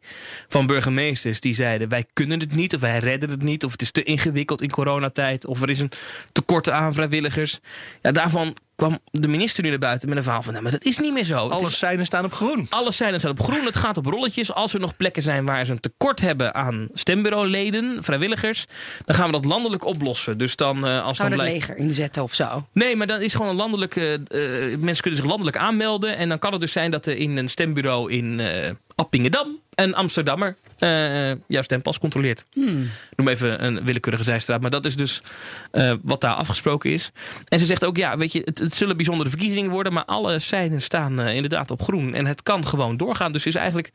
van burgemeesters die zeiden: wij kunnen het niet, of wij redden het niet, of het is te ingewikkeld in coronatijd, of er is een tekort aan vrijwilligers. Ja, daarvan kwam de minister nu naar buiten met een verhaal van: nou, maar dat is niet meer zo. Het Alle is- seinen staan op groen. alle seinen staan op groen. Het gaat op rolletjes. Als er nog plekken zijn waar ze een tekort hebben aan stembureauleden, vrijwilligers, dan gaan we dat landelijk oplossen. Dus dan eh, als dan het leger inzetten of zo? Nee, maar dan is gewoon een landelijke. eh, mensen kunnen zich landelijk aanmelden. En dan kan het dus zijn dat er in een stembureau in eh Appingedam een Amsterdammer eh jouw stempas controleert. Noem even een willekeurige zijstraat. Maar dat is dus eh, wat daar afgesproken is. En ze zegt ook, ja, weet je, het, het zullen bijzondere verkiezingen worden. Maar alle seinen staan eh, inderdaad op groen. En het kan gewoon doorgaan. Dus is eigenlijk.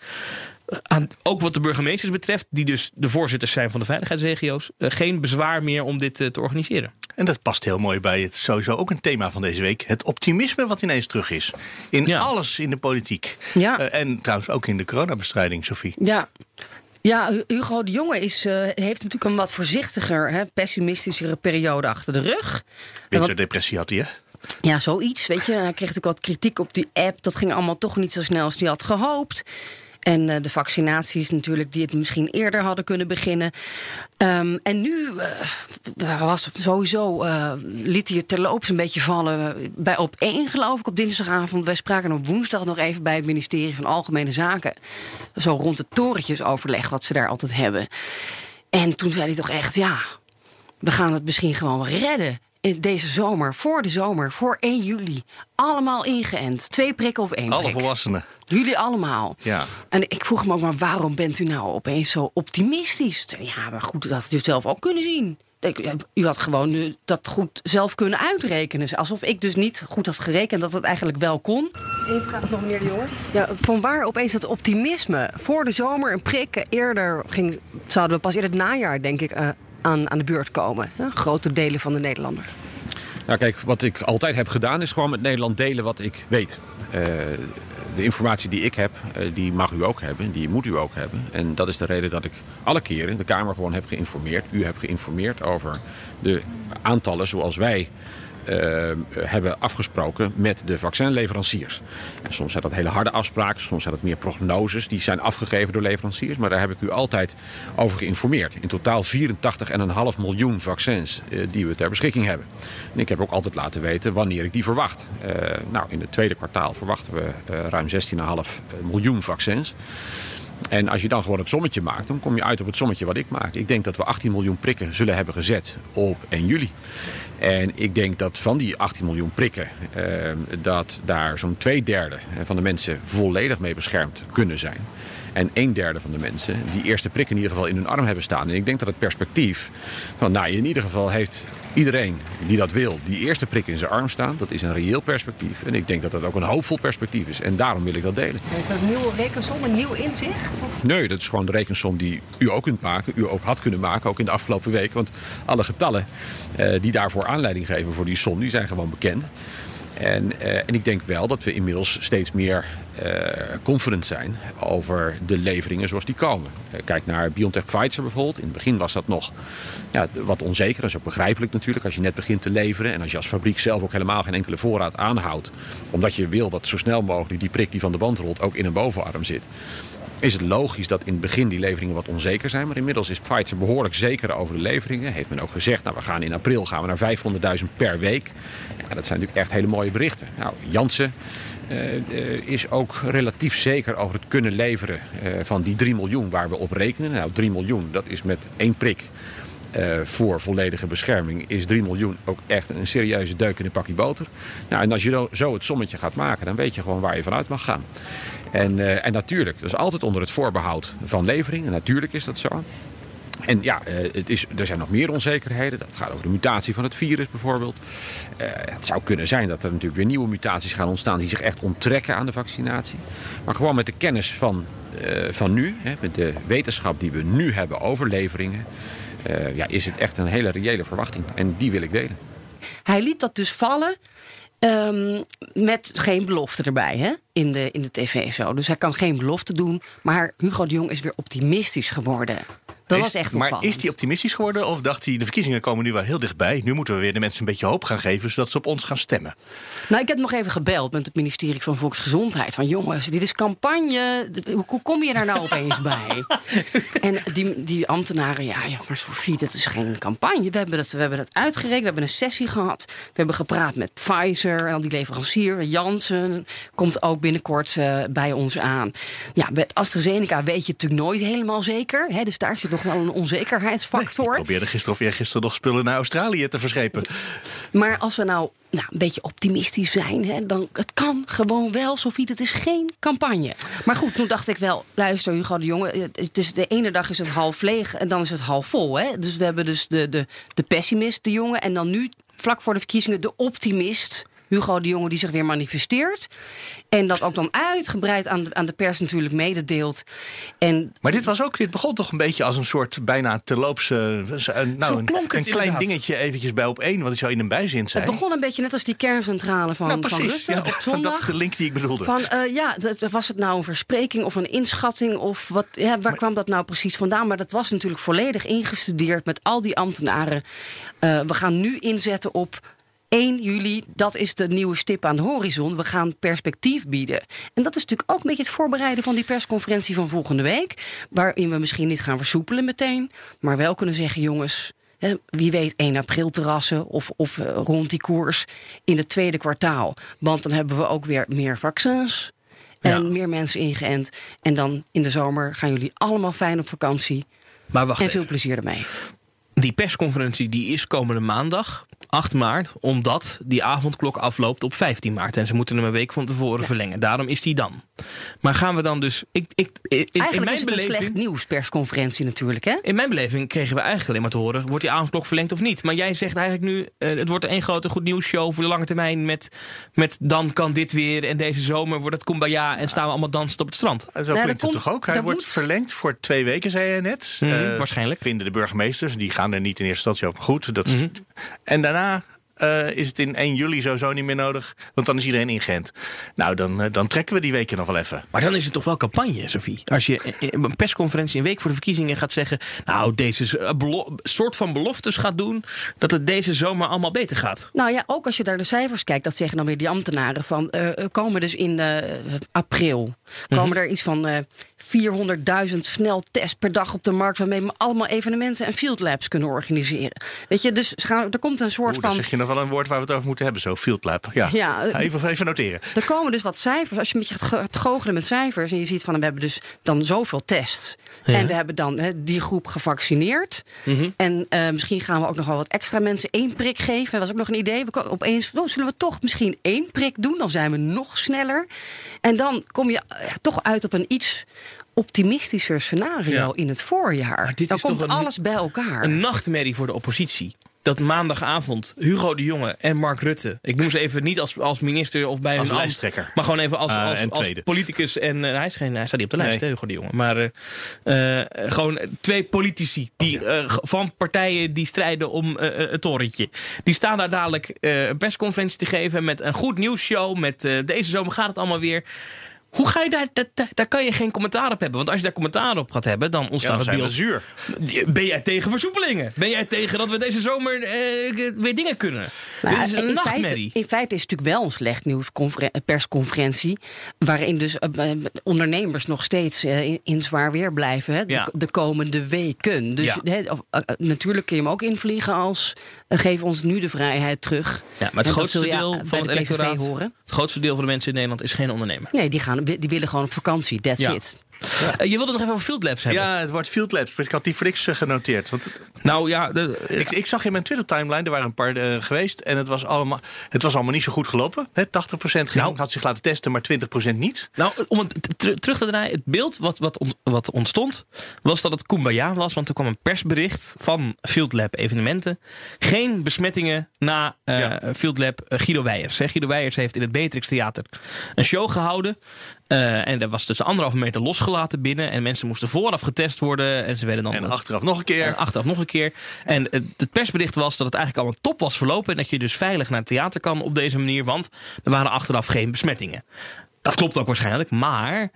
Aan, ook wat de burgemeesters betreft, die dus de voorzitters zijn van de veiligheidsregio's, eh, geen bezwaar meer om dit eh, te organiseren. En dat past heel mooi bij het sowieso ook een thema van deze week. Het optimisme wat ineens terug is. In Ja. alles in de politiek. Ja. Eh, en trouwens ook in de coronabestrijding, Sophie. Ja. Ja, Hu- Hugo de Jonge is, eh, heeft natuurlijk een wat voorzichtiger, hè, pessimistischere periode achter de rug. Winterdepressie had hij, hè? Ja, zoiets, weet je. Hij kreeg natuurlijk wat kritiek op die app. Dat ging allemaal toch niet zo snel als hij had gehoopt. En eh, de vaccinaties natuurlijk, die het misschien eerder hadden kunnen beginnen. Ehm, en nu eh, was sowieso, eh, liet hij het terloops een beetje vallen bij op één, geloof ik, op dinsdagavond. Wij spraken op woensdag nog even bij het ministerie van Algemene Zaken. Zo rond het torentjesoverleg wat ze daar altijd hebben. En toen zei hij toch echt, ja, we gaan het misschien gewoon redden. In deze zomer, voor de zomer, voor 1 juli. Allemaal ingeënt. Twee prikken of één Alle prik. volwassenen. Jullie allemaal. Ja. En ik vroeg me ook maar, waarom bent u nou opeens zo optimistisch? Ja, maar goed, dat had u zelf ook kunnen zien. U had gewoon eh, dat goed zelf kunnen uitrekenen. Alsof ik dus niet goed had gerekend dat het eigenlijk wel kon. Eén vraag nog, meneer de Jonge. Ja, van waar opeens dat optimisme? Voor de zomer een prik. Eerder ging, zouden we pas in het najaar, denk ik, eh, aan, aan de beurt komen. Grote delen van de Nederlanders. Nou kijk, wat ik altijd heb gedaan is gewoon met Nederland delen wat ik weet. Eh, de informatie die ik heb, eh, die mag u ook hebben, die moet u ook hebben. En dat is de reden dat ik alle keren de Kamer gewoon heb geïnformeerd. U hebt geïnformeerd over de aantallen zoals wij hebben afgesproken met de vaccinleveranciers. Soms zijn dat hele harde afspraken, soms zijn dat meer prognoses die zijn afgegeven door leveranciers. Maar daar heb ik u altijd over geïnformeerd. In totaal 84,5 miljoen vaccins eh, die we ter beschikking hebben. En ik heb ook altijd laten weten wanneer ik die verwacht. Eh, nou, in het tweede kwartaal verwachten we eh, ruim 16,5 miljoen vaccins. En als je dan gewoon het sommetje maakt, dan kom je uit op het sommetje wat ik maak. Ik denk dat we 18 miljoen prikken zullen hebben gezet op 1 juli. En ik denk dat van die 18 miljoen prikken, eh, dat daar zo'n twee derde van de mensen volledig mee beschermd kunnen zijn. En een derde van de mensen die eerste prik in ieder geval in hun arm hebben staan. En ik denk dat het perspectief van, nou in ieder geval heeft iedereen die dat wil, die eerste prik in zijn arm staan. Dat is een reëel perspectief. En ik denk dat dat ook een hoopvol perspectief is. En daarom wil ik dat delen. Is dat een nieuwe rekensom, een nieuw inzicht? Nee, dat is gewoon de rekensom die u ook kunt maken. U ook had kunnen maken, ook in de afgelopen week. Want alle getallen eh, die daarvoor aanleiding geven voor die som, die zijn gewoon bekend. En, eh, en ik denk wel dat we inmiddels steeds meer eh, confident zijn over de leveringen zoals die komen. Eh, kijk naar BioNTech Pfizer bijvoorbeeld. In het begin was dat nog ja, wat onzeker. Dat is ook begrijpelijk natuurlijk als je net begint te leveren. En als je als fabriek zelf ook helemaal geen enkele voorraad aanhoudt. Omdat je wil dat zo snel mogelijk die prik die van de band rolt ook in een bovenarm zit is het logisch dat in het begin die leveringen wat onzeker zijn. Maar inmiddels is Pfizer behoorlijk zeker over de leveringen. Heeft men ook gezegd, nou, we gaan in april gaan we naar 500.000 per week. Ja, dat zijn natuurlijk echt hele mooie berichten. Nou, Janssen eh, eh, is ook relatief zeker over het kunnen leveren eh, van die 3 miljoen waar we op rekenen. Nou, 3 miljoen, dat is met één prik. voor volledige bescherming is 3 miljoen ook echt een serieuze deuk in een pakje boter. Nou, en als je zo het sommetje gaat maken, dan weet je gewoon waar je vanuit mag gaan. En, eh, en natuurlijk, is altijd onder het voorbehoud van levering. En natuurlijk is dat zo. En ja, eh, het is, er zijn nog meer onzekerheden. Dat gaat over de mutatie van het virus bijvoorbeeld. Eh, het zou kunnen zijn dat er natuurlijk weer nieuwe mutaties gaan ontstaan... die zich echt onttrekken aan de vaccinatie. Maar gewoon met de kennis van, van nu, hè, met de wetenschap die we nu hebben over leveringen... ja, is het echt een hele reële verwachting. En die wil ik delen. Hij liet dat dus vallen. Ehm, met geen belofte erbij, hè? In de, in de tv zo. Dus hij kan geen belofte doen. Maar Hugo de Jong is weer optimistisch geworden. Dat Is- was echt Maar is hij optimistisch geworden of dacht hij... de verkiezingen komen nu wel heel dichtbij. Nu moeten we weer de mensen een beetje hoop gaan geven... zodat ze op ons gaan stemmen. Nou, ik heb nog even gebeld met het ministerie van Volksgezondheid. Van jongens, dit is campagne. Hoe kom je daar nou opeens bij? En die, die ambtenaren, ja, ja, maar Sofie, dat is geen campagne. We hebben, dat, we hebben dat uitgerekend, we hebben een sessie gehad. We hebben gepraat met Pfizer en al die leverancier. Janssen komt ook binnenkort eh, bij ons aan. Ja, met AstraZeneca weet je het natuurlijk nooit helemaal zeker. Hè, dus daar zit nog wel een onzekerheidsfactor. Ik probeerde gisteren of eergisteren nog spullen naar Australië te verschepen. Maar als we nou, nou een beetje optimistisch zijn, hè, dan het kan gewoon wel, Sofie. Het is geen campagne. Maar goed, toen dacht ik wel, luister Hugo de Jonge, eh, het is, de ene dag is het half leeg en dan is het half vol. Hè? Dus we hebben dus de, de, de pessimist, de jongen, en dan nu vlak voor de verkiezingen de optimist. Hugo de Jonge die zich weer manifesteert. En dat ook dan uitgebreid aan de, aan de pers natuurlijk mededeelt. En Maar dit, was ook, dit begon toch een beetje als een soort bijna terloopse... een- Nou, een, een klein inderdaad. dingetje eventjes bij op één. Wat ik zo in een bijzin zei. het begon een beetje net als die kerncentrale van, nou, van. Rutte Ja, op dat is de link die ik bedoelde. Van eh, ja, dat, was het nou een verspreking of een inschatting? Of wat, ja, waar kwam dat nou precies vandaan? Maar dat was natuurlijk volledig ingestudeerd met al die ambtenaren. Eh, we gaan nu inzetten op 1 juli. Dat is de nieuwe stip aan de horizon. We gaan perspectief bieden. En dat is natuurlijk ook een beetje het voorbereiden van die persconferentie van volgende week. Waarin we misschien niet gaan versoepelen meteen. Maar wel kunnen zeggen, jongens. Wie weet 1 april terrassen of, of eh, rond die koers in het tweede kwartaal. Want dan hebben we ook weer meer vaccins. En Ja. meer mensen ingeënt. En dan in de zomer gaan jullie allemaal fijn op vakantie. Maar wacht En even. veel plezier ermee. Die persconferentie die is komende maandag, 8 maart, omdat die avondklok afloopt op 15 maart. En ze moeten hem een week van tevoren verlengen. Daarom is die dan. Maar gaan we dan dus. Ik, ik, in, in Eigenlijk mijn is het een beleving, slecht nieuwspersconferentie natuurlijk, hè? In mijn beleving kregen we eigenlijk alleen maar te horen: wordt die avondklok verlengd of niet? Maar jij zegt eigenlijk nu: eh, het wordt één grote goed nieuws show voor de lange termijn. Met, met dan kan dit weer. En deze zomer wordt het kumbaya. En staan we allemaal dansend op het strand. Zo Nou, klinkt dat het toch komt- ook? Hij wordt moet- verlengd voor twee weken, zei je net. Mhm, Eh, waarschijnlijk. Vinden de burgemeesters. Die gaan er niet in eerste instantie over goed. Dat is- Mhm. En daarna eh, is het in 1 juli sowieso niet meer nodig. Want dan is iedereen ingeënt. Nou, dan, eh, dan trekken we die weken nog wel even. Maar dan is het toch wel campagne, Sophie? Als je in een persconferentie een week voor de verkiezingen gaat zeggen... nou, deze eh, belo- soort van beloftes gaat doen... dat het deze zomer allemaal beter gaat. Nou ja, ook als je naar de cijfers kijkt, dat zeggen dan weer die ambtenaren van komen dus in april komen er iets van eh 400.000 sneltests per dag op de markt, waarmee we allemaal evenementen en field labs kunnen organiseren. Weet je, dus gaan, er komt een soort Oeh, van. zeg je nog wel een woord waar we het over moeten hebben. Zo, field lab. Ja, Ja, eh, even, even noteren. Er komen dus wat cijfers. Als je een beetje gaat goochelen met cijfers. en je ziet van we hebben dus dan zoveel tests. Ja. En we hebben dan die groep gevaccineerd. En eh, misschien gaan we ook nog wel wat extra mensen één prik geven. Dat was ook nog een idee. We opeens oh, zullen we toch misschien één prik doen. Dan zijn we nog sneller. En dan kom je eh, toch uit op een iets optimistischer scenario Ja. in het voorjaar. Maar dit dan is komt toch een- alles bij elkaar. Een nachtmerrie voor de oppositie. Dat maandagavond Hugo de Jonge en Mark Rutte... ik noem ze even niet als, als minister of bij Als hun ambt, lijsttrekker. maar gewoon even als, Ah, als, als politicus. En eh, hij, is geen, hij staat niet op de lijst, Nee. hè, Hugo de Jonge. Maar eh, eh, gewoon twee politici die, van partijen die strijden om het torentje. Die staan daar dadelijk een persconferentie te geven met een goed nieuwsshow. Met deze zomer gaat het allemaal weer. Hoe ga je daar, dat, dat- daar kan je geen commentaar op hebben. Want als je daar commentaar op gaat hebben, dan Ja, ontstaat dan het beeld. zuur. Ben jij tegen versoepelingen? Ben jij tegen dat we deze zomer eh, weer dingen kunnen? Nou, Dit is een in, nachtmerrie. feite, in feite is het natuurlijk wel een slecht nieuws persconferentie. Waarin dus eh, eh, ondernemers nog steeds eh, in, in zwaar weer blijven. Hè, de, Ja. de komende weken. Dus Ja. hè, of, natuurlijk kun je hem ook invliegen als. geef ons nu de vrijheid terug. Ja, maar het grootste deel van het de electoraat, horen. het grootste deel van de mensen in Nederland is geen ondernemer. Nee, die, gaan, die willen gewoon op vakantie. That's Ja. it. Eh, je wilde nog even over Field Labs hebben. Ja, het wordt field labs. Ik had die voor niks eh, genoteerd. Want Nou ja, de, ik, ik zag in mijn Twitter-timeline, er waren een paar eh, geweest. En het was, allemaal, het was allemaal niet zo goed gelopen. Hè, 80% ging, Nou. had zich laten testen, maar 20% niet. Nou, om het ter- terug te draaien, het beeld wat, wat, wat ontstond, was dat het Kumbaya was. Want er kwam een persbericht van Field Lab evenementen. Geen besmettingen na Ja. Field Lab Guido Weijers. Hè. Guido Weijers heeft in het Beatrix Theater een show gehouden. Eh, en er was dus anderhalve meter losgelaten binnen. En mensen moesten vooraf getest worden. En ze werden dan En achteraf nog een keer. En achteraf nog een keer. En het, persbericht was dat het eigenlijk allemaal top was verlopen. En dat je dus veilig naar het theater kan op deze manier. Want er waren achteraf geen besmettingen. Dat klopt ook waarschijnlijk. Maar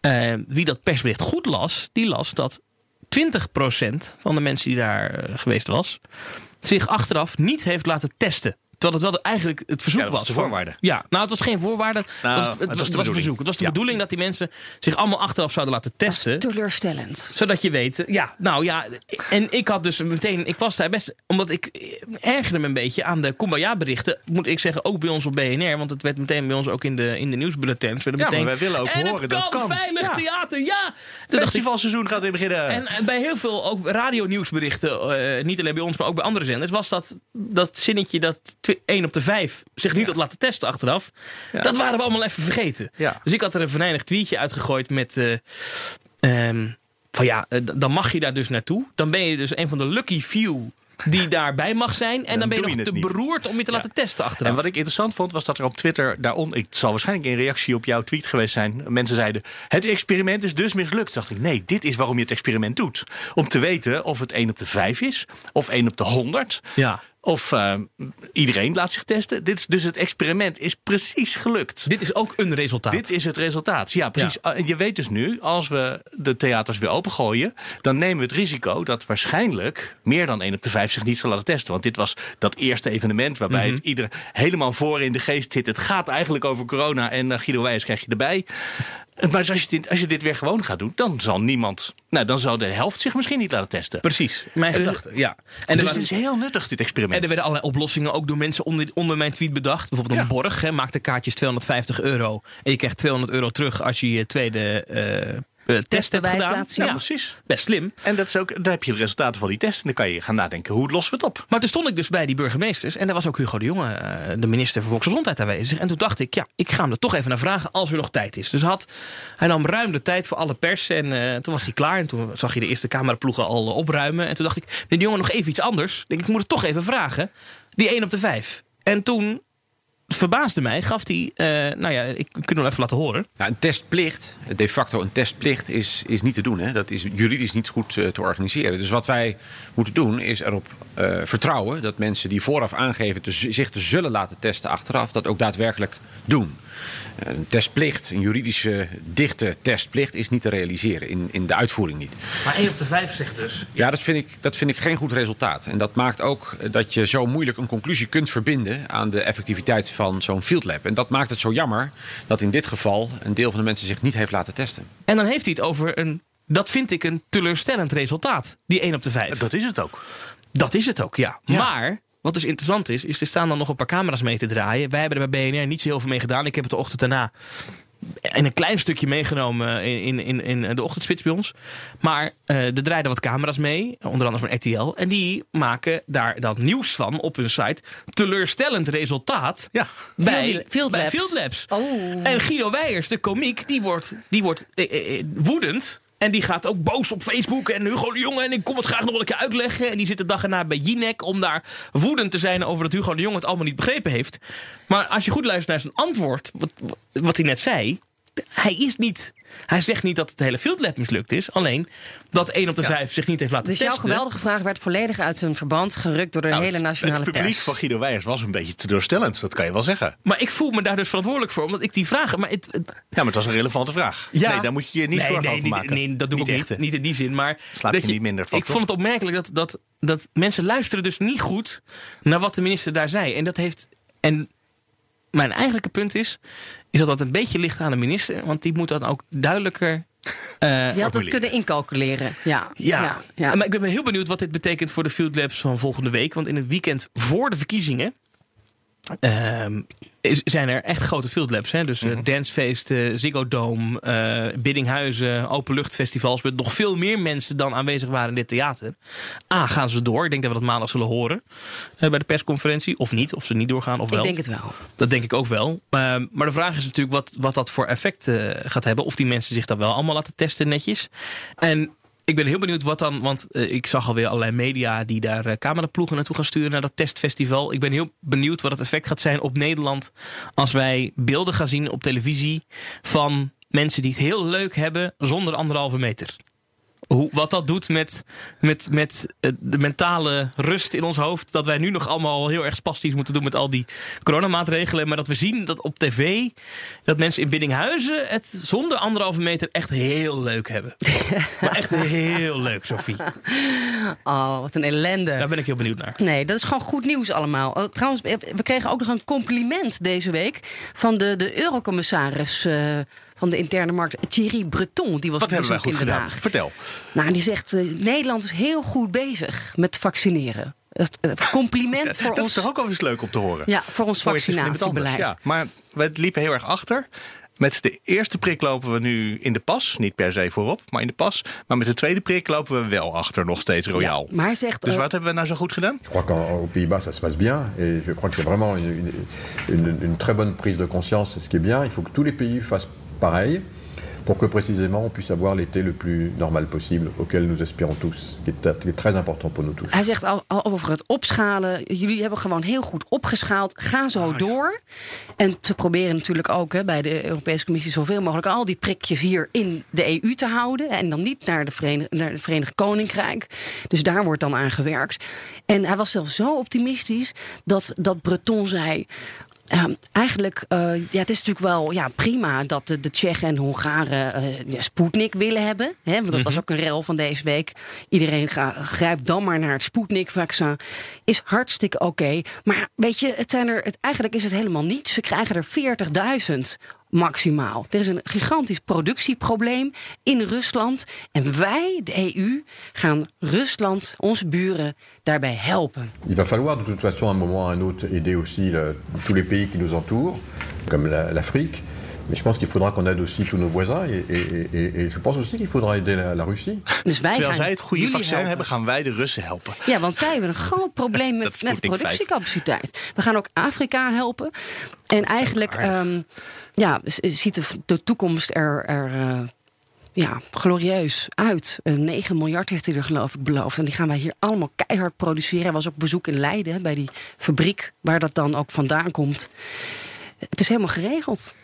eh, wie dat persbericht goed las, die las dat 20% van de mensen die daar eh, geweest was, zich achteraf niet heeft laten testen. Terwijl het wel de- eigenlijk het verzoek Ja, dat was de voor- voorwaarde. Ja, nou, het was geen voorwaarde. het Nou, was, het, het was de was, het was een bedoeling. verzoek. Het was de Ja. bedoeling dat die mensen zich allemaal achteraf zouden laten testen. Teleurstellend. Zodat je weet, ja, nou ja. En ik had dus meteen, ik was daar best, omdat ik eh, ergerde me een beetje aan de Kumbaya-berichten. Moet ik zeggen, ook bij ons op BNR, want het werd meteen bij ons ook in de, in de nieuwsbulletins. Ja, maar meteen, wij willen ook en horen het dat het kan, kan. veilig Ja. theater, ja. Ik, Festivalseizoen gaat weer beginnen. en eh, bij heel veel ook radio-nieuwsberichten, eh, niet alleen bij ons, maar ook bij andere zenders, was dat, dat zinnetje dat 1 op de 5 zich niet had laten testen achteraf. Dat waren we allemaal even vergeten. Dus ik had er een venijnig tweetje uitgegooid met. eh, ehm, van ja, eh, dan mag je daar dus naartoe. Dan ben je dus een van de lucky few die daarbij mag zijn. En dan, Dan ben je nog je te beroerd om je te laten testen achteraf. En wat ik interessant vond, was dat er op Twitter daaronder... Ik zal waarschijnlijk in reactie op jouw tweet geweest zijn. Mensen zeiden, het experiment is dus mislukt. Toen dacht ik, nee, dit is waarom je het experiment doet. Om te weten of het 1 op de 5 is. Of 1 op de 100. Ja. Of eh, iedereen laat zich testen. Dit is, dus het experiment is precies gelukt. Dit is ook een resultaat. Dit is het resultaat. Ja, precies. Uh, Je weet dus nu, als we de theaters weer opengooien, dan nemen we het risico dat waarschijnlijk meer dan 1 op de 5 zich niet zal laten testen. Want dit was dat eerste evenement waarbij het ieder helemaal voor in de geest zit. Het gaat eigenlijk over corona en uh, Guido Wijers krijg je erbij. Maar dus als je, dit, als je dit weer gewoon gaat doen, dan zal niemand. Nou, dan zal de helft zich misschien niet laten testen. Precies, mijn En- gedachte. Ja. En dus waren- het is heel nuttig, dit experiment. En er werden allerlei oplossingen ook door mensen onder, onder mijn tweet bedacht. Bijvoorbeeld een Ja. borg. Hè, maak de kaartjes 250 euro. En je krijgt 200 euro terug als je je tweede eh, eh, test hebt gedaan. ja, precies. Best slim. En dat is ook, dan heb je de resultaten van die test. En dan kan je gaan nadenken, hoe lossen we het op? Maar toen stond ik dus bij die burgemeesters. En daar was ook Hugo de Jonge, eh, de minister voor Volksgezondheid, aanwezig. En toen dacht ik, ja, ik ga hem er toch even naar vragen als er nog tijd is. Dus had, hij nam ruim de tijd voor alle pers. En eh, toen was hij klaar. En toen zag je de eerste cameraploegen al opruimen. En toen dacht ik, meneer de Jonge, nog even iets anders. Ik denk, ik moet het toch even vragen. Die 1 op de 5. En toen verbaasde mij, gaf hij, eh, nou ja, ik kan wel even laten horen. Nou, een testplicht, de facto een testplicht, is, is niet te doen. Hè? Dat is juridisch niet goed eh, te organiseren. Dus wat wij moeten doen, is erop eh, vertrouwen dat mensen die vooraf aangeven te, zich te zullen laten testen achteraf, dat ook daadwerkelijk doen. Een testplicht, een juridische dichte testplicht, is niet te realiseren in, in de uitvoering niet. Maar 1 op de 5 zegt dus. Ja, dat vind, ik, dat vind ik geen goed resultaat. En dat maakt ook eh, dat je zo moeilijk een conclusie kunt verbinden aan de effectiviteit van zo'n field lab. En dat maakt het zo jammer dat in dit geval een deel van de mensen zich niet heeft laten testen. En dan heeft hij het over een, dat vind ik een teleurstellend resultaat. Die 1 op de 5. Dat is het ook. Dat is het ook, ja. Maar wat dus interessant is, is er staan dan nog een paar camera's mee te draaien. Wij hebben er bij BNR niet zo heel veel mee gedaan. Ik heb het de ochtend daarna in een klein stukje meegenomen in, in, in de ochtendspits bij ons. Maar eh, er draaiden wat camera's mee, onder andere van RTL. En die maken daar dan nieuws van op hun site. Teleurstellend resultaat Ja. bij Field- Field bij Labs. Field Labs. Oh. En Guido Weijers, de komiek, die wordt, die wordt eh, eh, woedend. En die gaat ook boos op Facebook. En Hugo de Jonge, en ik kom het graag nog wel een keer uitleggen. En die zit de dag erna bij Jinek om daar woedend te zijn over dat Hugo de Jonge het allemaal niet begrepen heeft. Maar als je goed luistert naar zijn antwoord, wat, wat hij net zei. Hij is niet. Hij zegt niet dat het hele Field Lab mislukt is. Alleen dat 1 op de 5 zich niet heeft laten Dus jouw testen. geweldige vraag werd volledig uit zijn verband gerukt door de Nou, hele nationale Het publiek pers. van Guido Weijers was een beetje teleurstellend. Dat kan je wel zeggen. Maar ik voel me daar dus verantwoordelijk voor. Omdat ik die vragen. Maar het, het- Ja, maar het was een relevante vraag. Ja. Nee, daar moet je je niet nee, zorgen nee, over niet, maken. Nee, dat doe ik echt, niet. Niet in die zin. Maar Slaap dat je niet minder van, Ik toch? vond het opmerkelijk dat, dat, dat mensen luisteren dus niet goed naar wat de minister daar zei. En dat heeft. En mijn eigenlijke punt is, is dat dat een beetje ligt aan de minister. Want die moet dan ook duidelijker. eh, Je had het kunnen incalculeren. Ja. ja. ja, ja. maar ik ben heel benieuwd wat dit betekent voor de Field Labs van volgende week. Want in het weekend voor de verkiezingen ehm, is- zijn er echt grote Field Labs. Hè? Dus eh, dancefeesten, Ziggo Dome, eh, Biddinghuizen, openluchtfestivals. Met nog veel meer mensen dan aanwezig waren in dit theater. A, gaan ze door. Ik denk dat we dat maandag zullen horen eh, bij de persconferentie. Of niet, of ze niet doorgaan of Ik wel. denk het wel. Dat denk ik ook wel. Ehm, maar de vraag is natuurlijk wat, wat dat voor effect gaat hebben. Of die mensen zich dan wel allemaal laten testen netjes. En ik ben heel benieuwd wat dan... Want eh, ik zag alweer allerlei media die daar eh, cameraploegen naartoe gaan sturen... naar dat testfestival. Ik ben heel benieuwd wat het effect gaat zijn op Nederland... als wij beelden gaan zien op televisie van mensen die het heel leuk hebben... zonder anderhalve meter. Hoe, wat dat doet met, met, met eh, de mentale rust in ons hoofd. Dat wij nu nog allemaal heel erg spastisch moeten doen met al die coronamaatregelen. Maar dat we zien dat op tv dat mensen in Biddinghuizen het zonder anderhalve meter echt heel leuk hebben. maar echt heel leuk, Sophie. Oh, wat een ellende. Daar ben ik heel benieuwd naar. Nee, dat is gewoon goed nieuws allemaal. Oh, trouwens, we kregen ook nog een compliment deze week van de, de eurocommissaris eh, van de interne markt, Thierry Breton. Die was Wat op hebben wij bezoek goed gedaan? Vertel. Nou, die zegt: eh, Nederland is heel goed bezig met vaccineren. Het, eh, compliment voor dat ons. is toch ook wel eens leuk om te horen? Ja, voor ons het vaccinatiebeleid. Ja, maar we liepen heel erg achter. Met de eerste prik lopen we nu in de pas. Niet per se voorop, maar in de pas. Maar met de tweede prik lopen we wel achter nog steeds royaal. Maar hij zegt. Dus eh, wat hebben we nou zo goed gedaan? Je crois qu'aux Pays-Bas, ça se passe bien. Et je crois qu'il y a vraiment une, une- une- une très bonne prise de conscience. Ce qui est bien. Il faut que tous les pays fassent pareil pour que précisément on puisse avoir l'été le plus normal possible, auquel nous aspirons tous. qui est, qui est très important pour nous tous. Hij zegt al, al over het opschalen. Jullie hebben gewoon heel goed opgeschaald. Ga zo Ah, door. En ze proberen natuurlijk ook hè, bij de Europese Commissie zoveel mogelijk al die prikjes hier in de EU te houden. En dan niet naar de Verenigd, naar het Verenigd Koninkrijk. Dus daar wordt dan aan gewerkt. En hij was zelfs zo optimistisch dat, dat Breton zei. Ehm, eigenlijk, eh, ja, het is natuurlijk wel ja, prima dat de, de Tsjechen en Hongaren eh ja, Sputnik willen hebben. Hè, want dat was ook een rel van deze week. Iedereen grijpt dan maar naar het Sputnik-vaccin. Is hartstikke oké. Maar weet je, het zijn er, het, eigenlijk is het helemaal niet. Ze krijgen er 40.000 maximaal. Er is een gigantisch productieprobleem in Rusland. En wij, de EU, gaan Rusland, onze buren, daarbij helpen. Il va falloir de toute façon à un moment ou à un autre aider aussi le- tous les pays qui nous entourent, comme la- l'Afrique. Mais je pense qu'il faudra qu'on aide aussi tous nos voisins. Et, et- et- et je pense aussi qu'il faudra aider la, la Russie. Dus wij Terwijl gaan zij het goede vaccin helpen. hebben, gaan wij de Russen helpen. Ja, want zij hebben een groot probleem met, met productiecapaciteit. We gaan ook Afrika helpen. En eigenlijk ehm, ja, z- ziet de, toekomst er, er eh, ja, glorieus uit. Eh, 9 miljard heeft hij er geloof ik beloofd. En die gaan wij hier allemaal keihard produceren. Hij was op bezoek in Leiden, bij die fabriek waar dat dan ook vandaan komt. Het is helemaal geregeld.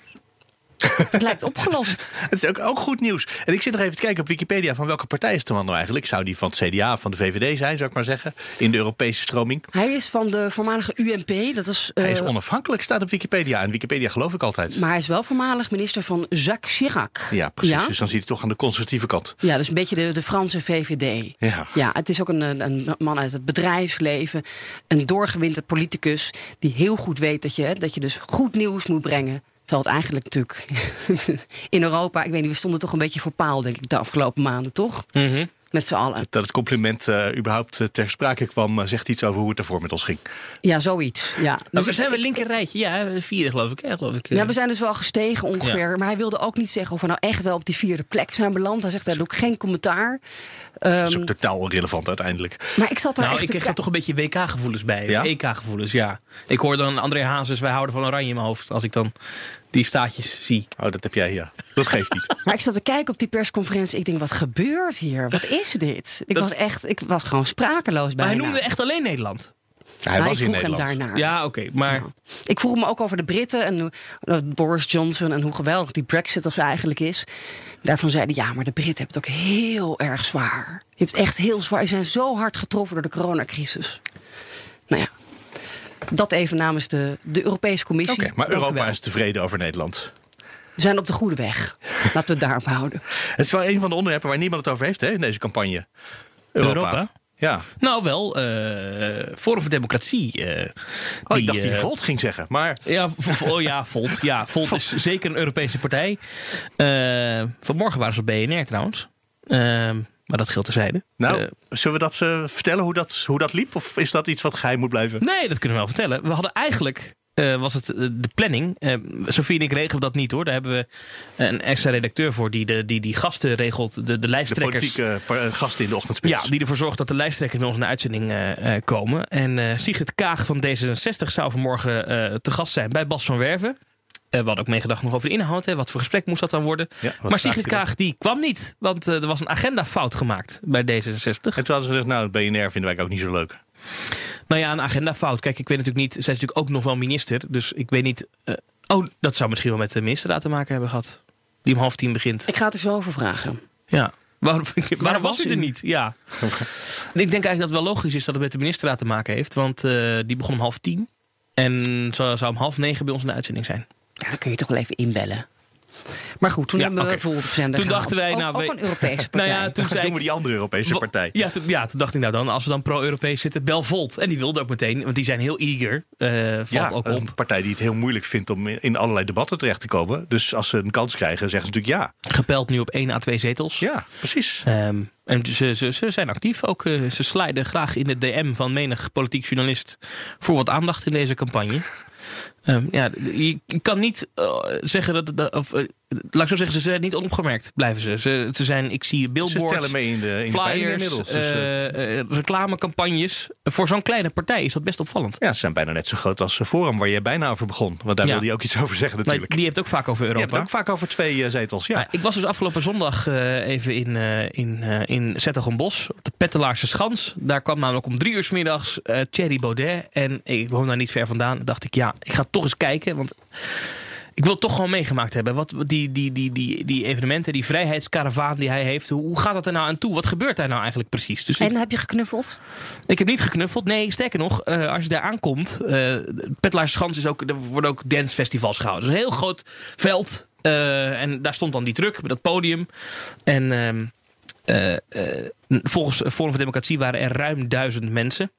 Het lijkt opgelost. Het is ook, ook goed nieuws. En ik zit nog even te kijken op Wikipedia van welke partij is het dan nou eigenlijk? Zou die van het CDA, van de VVD zijn, zou ik maar zeggen? In de Europese stroming. Hij is van de voormalige UMP. Dat is, Hij is eh, onafhankelijk, staat op Wikipedia. En Wikipedia geloof ik altijd. maar hij is wel voormalig minister van Jacques Chirac. Ja, precies. Ja? Dus dan zit hij toch aan de conservatieve kant. Ja, dus een beetje de, de Franse VVD. Ja. Ja, het is ook een, een man uit het bedrijfsleven. Een doorgewinterd politicus die heel goed weet dat je, dat je dus goed nieuws moet brengen. Terwijl het eigenlijk natuurlijk in Europa, ik weet niet, we stonden toch een beetje voor paal, denk ik, de afgelopen maanden, toch? Mhm. Met z'n allen. Dat het compliment eh, überhaupt eh, ter sprake kwam, eh, zegt iets over hoe het ervoor met ons ging. Ja, zoiets. Ja. Dus Dus zijn we linker rijtje? Ja, vierde geloof ik. Ja, geloof ik. ja, we zijn dus wel gestegen ongeveer. Maar hij wilde ook niet zeggen of we nou echt wel op die vierde plek zijn beland. Hij zegt, daar doe ik geen commentaar. Dat is Ehm, ook totaal onrelevant uiteindelijk. maar ik zat daar Nou, echt ik kreeg er toch een beetje WK-gevoelens bij. Ja? EK-gevoelens, ja. Ik hoor dan André Hazes, wij houden van oranje in mijn hoofd. Als ik dan die staatjes zie. Oh, dat heb jij, ja. Dat geeft niet. Maar ik zat te kijken op die persconferentie. Ik denk, wat gebeurt hier? Wat is dit? Ik was echt, ik was gewoon sprakeloos Maar bij. hij noemde echt alleen Nederland. Hij Maar was ik in vroeg hem Nederland. daarnaar. Ja, oké. maar Ik vroeg me ook over de Britten en uh, Boris Johnson en hoe geweldig die Brexit of eigenlijk is. Daarvan zeiden ja, maar de Britten hebben het ook heel erg zwaar. Je hebt echt heel zwaar. Ze zijn zo hard getroffen door de coronacrisis. Nou ja, dat even namens de, de Europese Commissie. Oké, maar Europa wel. is tevreden over Nederland. We zijn op de goede weg. Laten we het daarop houden. Het is wel een van de onderwerpen waar niemand het over heeft hè, in deze campagne. Europa. Europa? Ja. nou wel, eh Forum voor Democratie. eh, Oh, ik die, dacht die eh, Volt ging zeggen. Maar Ja, oh ja, Volt. Ja, Volt is zeker een Europese partij. Eh, vanmorgen waren ze op BNR trouwens. Maar dat geldt terzijde. nou, Eh, zullen we dat eh, vertellen hoe dat, hoe dat liep? Of is dat iets wat geheim moet blijven? nee, dat kunnen we wel vertellen. We hadden eigenlijk... eh, was het de planning. Eh Sofie en ik regelen dat niet hoor. Daar hebben we een extra redacteur voor die de, die, die gasten regelt. De, de De lijsttrekkers. politieke par- eh, gasten in de ochtendspits. Ja, die ervoor zorgt dat de lijsttrekkers bij ons naar uitzending komen. En Sigrid Kaag van D66 zou vanmorgen te gast zijn bij Bas van Werven. Eh, we hadden ook meegedacht nog over de inhoud. Hè. Wat voor gesprek moest dat dan worden? Ja, maar Sigrid? Kaag die kwam niet. Want eh, er was een agendafout gemaakt bij D66. En toen hadden ze gezegd, nou, het BNR vinden wij ook niet zo leuk. Nou ja, een agendafout. Kijk, ik weet natuurlijk niet... Zij is natuurlijk ook nog wel minister. Dus ik weet niet... eh, oh, dat zou misschien wel met de ministerraad te maken hebben gehad. Die om half tien begint. Ik ga het er zo over vragen. Ja. Waarom, waarom was was u er niet? Ja. En ik denk eigenlijk dat het wel logisch is dat het met de ministerraad te maken heeft. Want eh, die begon om half tien. En zo zou om half negen bij ons in de uitzending zijn. Ja, dan kun je toch wel even inbellen. Maar goed, toen Ja, hebben we zender Toen dachten wij, Ook- nou, ook, we- een Europese partij. Nou ja, toen zei Doen ik... we die andere Europese partij. Ja, toen, ja, toen dacht ik nou dan, als we dan pro-Europees zitten, bel Volt. En die wilde ook meteen, want die zijn heel eager. eh, valt Ja, ook op. een partij die het heel moeilijk vindt om in allerlei debatten terecht te komen. Dus als ze een kans krijgen, zeggen ze natuurlijk ja. Gepeld nu op 1 à 2 zetels. Ja, precies. Ehm, en ze, ze, ze zijn actief. Ook, eh, ze sliden graag in het DM van menig politiek journalist voor wat aandacht in deze campagne. Ehm, ja, je kan niet eh, zeggen dat. dat of, eh, laat ik zo zeggen, ze zijn niet onopgemerkt, blijven ze. Ze, ze zijn, ik zie billboards. mee in de, in Flyers. Dus, eh, eh, eh, reclamecampagnes. Voor zo'n kleine partij is dat best opvallend. ja, ze zijn bijna net zo groot als Forum, waar je bijna over begon. Want daar Ja. wilde je ook iets over zeggen Maar natuurlijk. die hebt ook vaak over je Europa. hebt het ook vaak over twee zetels. Ja. Nou, ik was dus afgelopen zondag even in, in, in Zettergenbos, op de Pettelaarse Schans. Daar kwam namelijk om drie uur 's middags Thierry Baudet. En ik woon daar niet ver vandaan. dacht ik, ja, ik ga toch eens kijken. Want ik wil het toch gewoon meegemaakt hebben. Wat, die, die, die, die, die evenementen, die vrijheidskaravaan die hij heeft. Hoe, gaat dat er nou aan toe? Wat gebeurt daar nou eigenlijk precies? Dus ik, En heb je geknuffeld? ik heb niet geknuffeld. Nee, sterker nog, eh, als je daar aankomt. eh Pettelaarse Schans is ook, er worden ook dancefestivals gehouden. Dus een heel groot veld. eh, en daar stond dan die truck met dat podium. En ehm, eh, eh, volgens Forum voor Democratie waren er ruim duizend mensen.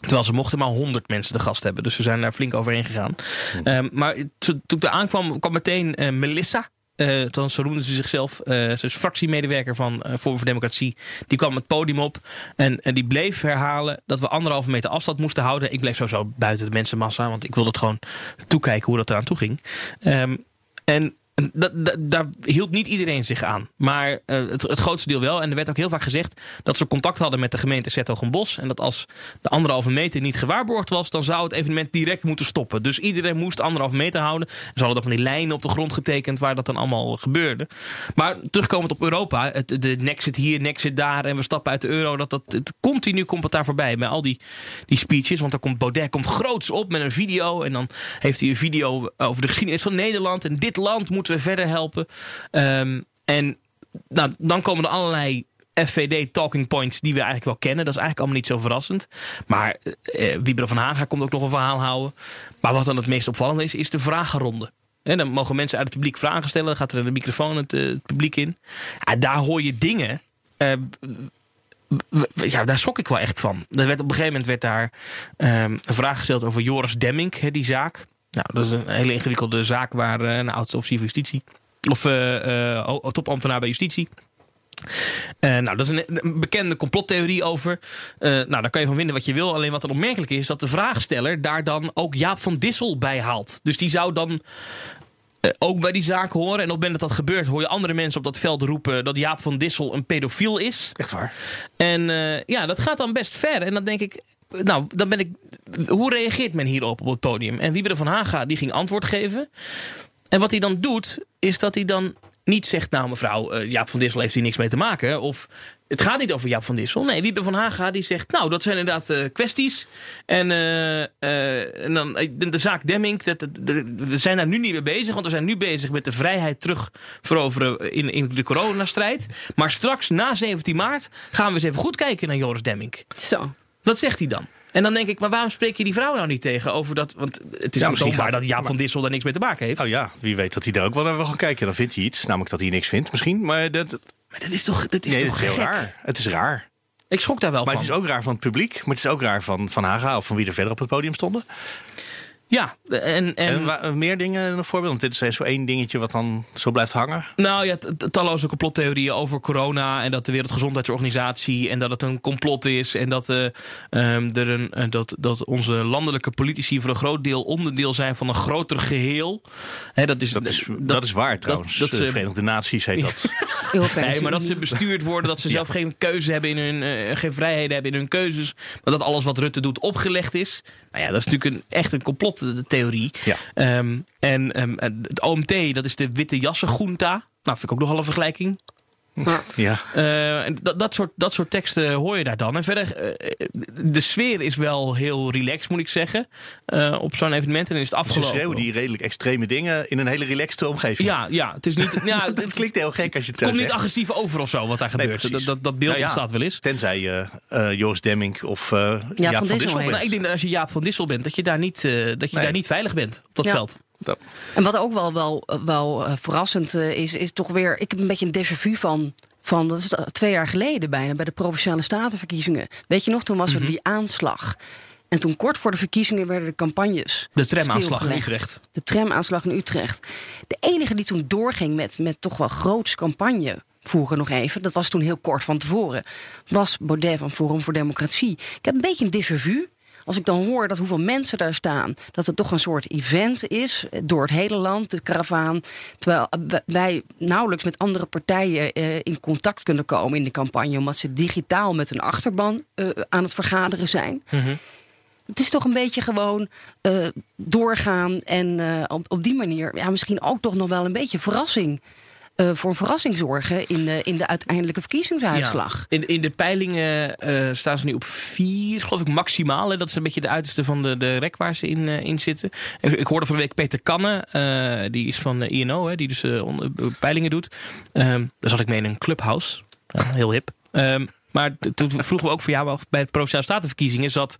Terwijl ze mochten maar 100 mensen de gast hebben. Dus ze zijn daar flink overheen gegaan. Ehm, maar to- toen ik daar aankwam, kwam meteen eh, Melissa. eh althans, zo noemde ze zichzelf. eh, ze is fractiemedewerker van eh, Forum voor Democratie. Die kwam het podium op. En, en die bleef herhalen dat we anderhalve meter afstand moesten houden. Ik bleef sowieso buiten de mensenmassa. Want ik wilde het gewoon toekijken hoe dat eraan toe ging. Ehm, en daar hield niet iedereen zich aan. Maar eh, het, grootste deel wel. En er werd ook heel vaak gezegd dat ze contact hadden met de gemeente Zettogenbos. En dat als de anderhalve meter niet gewaarborgd was, dan zou het evenement direct moeten stoppen. Dus iedereen moest anderhalve meter houden. Ze hadden dan van die lijnen op de grond getekend waar dat dan allemaal gebeurde. Maar terugkomend op Europa, het, de Nexit hier, Nexit daar en we stappen uit de euro. Dat, dat, continu komt het daar voorbij met al die, die speeches. Want dan komt Baudet komt groots op met een video. En dan heeft hij een video over de geschiedenis van Nederland. En dit land we verder helpen. Ehm, en nou, dan komen er allerlei FVD talking points die we eigenlijk wel kennen. Dat is eigenlijk allemaal niet zo verrassend. Maar eh, Wieberen van Haga komt ook nog een verhaal houden. Maar wat dan het meest opvallende is, is de vragenronde. En dan mogen mensen uit het publiek vragen stellen. Gaat er een microfoon het, eh, het publiek in. Ja, daar hoor je dingen. eh, ja, daar schrok ik wel echt van. Er werd, op een gegeven moment werd daar ehm, een vraag gesteld over Joris Demming, die zaak. Nou, dat is een hele ingewikkelde zaak waar eh, een oudste officier van justitie. Of eh, eh, topambtenaar bij justitie. Eh, nou, dat is een, een bekende complottheorie over. Nou, daar kan je van vinden wat je wil. Alleen wat er opmerkelijk is, dat de vraagsteller daar dan ook Jaap van Dissel bij haalt. Dus die zou dan ook bij die zaak horen. En op het moment dat dat gebeurt, hoor je andere mensen op dat veld roepen dat Jaap van Dissel een pedofiel is. Echt waar. En ja, dat gaat dan best ver. En dan denk ik, nou, dan ben ik. Hoe reageert men hierop op het podium? En Wieberen van Haga die ging antwoord geven. En wat hij dan doet, is dat hij dan niet zegt, nou mevrouw, eh, Jaap van Dissel heeft hier niks mee te maken. Of het gaat niet over Jaap van Dissel. Nee, Wieberen van Haga die zegt, nou dat zijn inderdaad eh, kwesties. En, eh, dan de, zaak Demming, dat- we zijn daar nu niet mee bezig. Want we zijn nu bezig met de vrijheid terug veroveren in, in de coronastrijd. Maar straks, na 17 maart, gaan we eens even goed kijken naar Joris Demming. Zo. Dat zegt hij dan. En dan denk ik, maar waarom spreek je die vrouw nou niet tegen over dat? Want het is Ja, aantoonbaar gaat- dat Jaap van Dissel daar niks mee te maken heeft. Oh ja, wie weet dat hij daar ook wel naar wil gaan kijken. Dan vindt hij iets. Namelijk dat hij niks vindt misschien. Maar dat, Maar dat is toch, dat is nee, toch dat is heel raar. Het is raar. Ik schrok daar wel Maar van. het is ook raar van het publiek. Maar het is ook raar van, van Haga of van wie er verder op het podium stonden. Ja, en, en, meer dingen een voorbeeld? Want dit is zo één dingetje wat dan zo blijft hangen. nou ja, talloze complottheorieën over corona en dat de Wereldgezondheidsorganisatie en dat het een complot is en dat, eh, ehm, er een, eh, dat, dat onze landelijke politici voor een groot deel onderdeel zijn van een groter geheel. Hè, dat, is, Dat is, dat, is waar trouwens. dat de ze- Verenigde Naties heet dat. Nee, maar dat ze bestuurd worden, dat ze zelf geen keuze hebben in hun, eh, geen vrijheden hebben in hun keuzes, maar dat alles wat Rutte doet opgelegd is. Nou ja, dat is natuurlijk een, echt een complottheorie. Ja. Ehm, en ehm, het OMT, dat is de witte jassengroenta. Nou, vind ik ook nogal een vergelijking. Ja. Eh, en dat, dat, soort, dat soort teksten hoor je daar dan. En verder, eh, de sfeer is wel heel relaxed, moet ik zeggen. eh, op zo'n evenement. En dan is het Ze afgelopen. schreeuwen die redelijk extreme dingen in een hele relaxte omgeving. Ja, ja, het is niet. Ja, het, Het klinkt heel gek als je het zo komt niet agressief over of zo wat daar Nee, gebeurt. dat, dat, dat beeld Nou ja, ontstaat wel eens. Tenzij Joris Demming of eh Jaap van Dissel, Dissel bent. Nou, ik denk dat als je Jaap van Dissel bent, dat je daar niet, eh, dat je Nee. daar niet veilig bent op dat Ja. veld. Dat- En wat ook wel, wel, wel eh, verrassend eh, is, is toch weer. Ik heb een beetje een déjà vu van. Van, dat is twee jaar geleden bijna, bij de provinciale statenverkiezingen. Weet je nog, toen was Mhm. er die aanslag. En toen kort voor de verkiezingen werden de campagnes. De tramaanslag in. Utrecht. De tramaanslag in Utrecht. De enige die toen doorging met, met toch wel groots campagne voeren nog even, dat was toen heel kort van tevoren, was Baudet van Forum voor Democratie. Ik heb een beetje een déjà vu. Als ik dan hoor dat hoeveel mensen daar staan, dat het toch een soort event is door het hele land, de karavaan. Terwijl wij nauwelijks met andere partijen eh, in contact kunnen komen in de campagne, omdat ze digitaal met een achterban eh, aan het vergaderen zijn. Het is toch een beetje gewoon eh, doorgaan en op, op die manier ja, misschien ook toch nog wel een beetje verrassing. Eh, voor verrassing zorgen in de, in de uiteindelijke verkiezingsuitslag. In, in de peilingen eh, staan ze nu op vier, geloof ik, maximaal. Dat is een beetje de uiterste van de, de rek waar ze in, eh, in zitten. Ik, hoorde van de week Peter Kannen, eh, die is van de INO, hè, die dus eh, eh, peilingen doet. Ehm, daar zat ik mee in een clubhouse. Heel hip. Ehm, maar toen vroegen we ook voor jou bij de Provinciale Statenverkiezingen zat,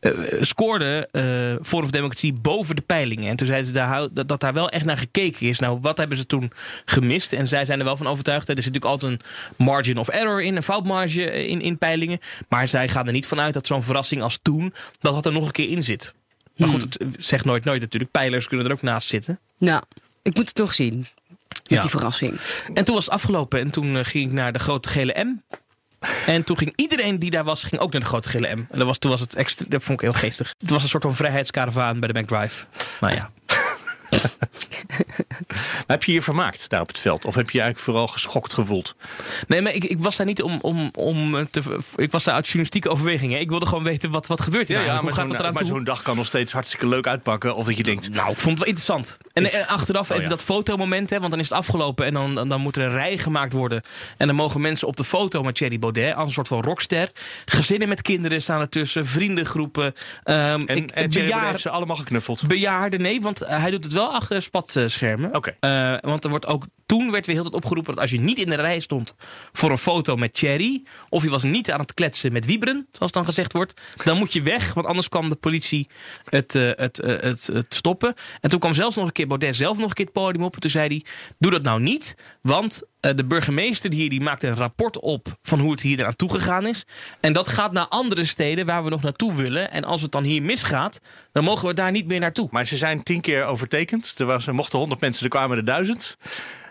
eh, scoorde eh Forum voor Democratie boven de peilingen. En toen zeiden ze daar, dat, dat daar wel echt naar gekeken is. Nou, wat hebben ze toen gemist? En zij zijn er wel van overtuigd. Er zit natuurlijk altijd een margin of error in, een foutmarge in, in peilingen. Maar zij gaan er niet vanuit dat zo'n verrassing als toen, dat dat er nog een keer in zit. Maar goed, het zegt nooit nooit natuurlijk. Peilers kunnen er ook naast zitten. Nou, ik moet het nog zien. Met Ja. die verrassing. En toen was het afgelopen en toen eh, ging ik naar de grote gele M. En toen ging iedereen die daar was, ging ook naar de grote gele M. En dat, was, toen was het extra, dat vond ik heel geestig. Het was een soort van vrijheidskaravaan bij de McDrive. Nou ja. Maar heb je je vermaakt daar op het veld? Of heb je je eigenlijk vooral geschokt gevoeld? Nee, maar ik, ik was daar niet om, om, om te. Ik was daar uit journalistieke overwegingen. Ik wilde gewoon weten wat, wat gebeurt hier Ja, ja maar Hoe gaat zo'n het eraan maar toe? zo'n dag kan nog steeds hartstikke leuk uitpakken. Of dat je denkt, Nou, ik vond het wel interessant. En eh, achteraf Oh, even ja. dat fotomoment, hè, want dan is het afgelopen en dan, dan, dan moet er een rij gemaakt worden. En dan mogen mensen op de foto met Thierry Baudet, als een soort van rockster. Gezinnen met kinderen staan ertussen, vriendengroepen. ehm, en, ik- en heeft ze allemaal geknuffeld. Bejaarden, nee, want hij doet het wel achter spatschermen. Oké. Eh, want er wordt ook, toen werd weer heel tijd opgeroepen dat als je niet in de rij stond voor een foto met Thierry, of je was niet aan het kletsen met Wiebren, zoals dan gezegd wordt, dan moet je weg, want anders kwam de politie het, eh, het, eh, het, het stoppen. En toen kwam zelfs nog een keer Baudet zelf nog een keer het podium op en toen zei hij, doe dat nou niet, want eh, de burgemeester hier die maakte een rapport op van hoe het hier eraan toegegaan is. En dat gaat naar andere steden waar we nog naartoe willen. En als het dan hier misgaat, dan mogen we daar niet meer naartoe. Maar ze zijn tien keer overtekend. Er, was, er mochten 100 mensen, er kwamen er duizend.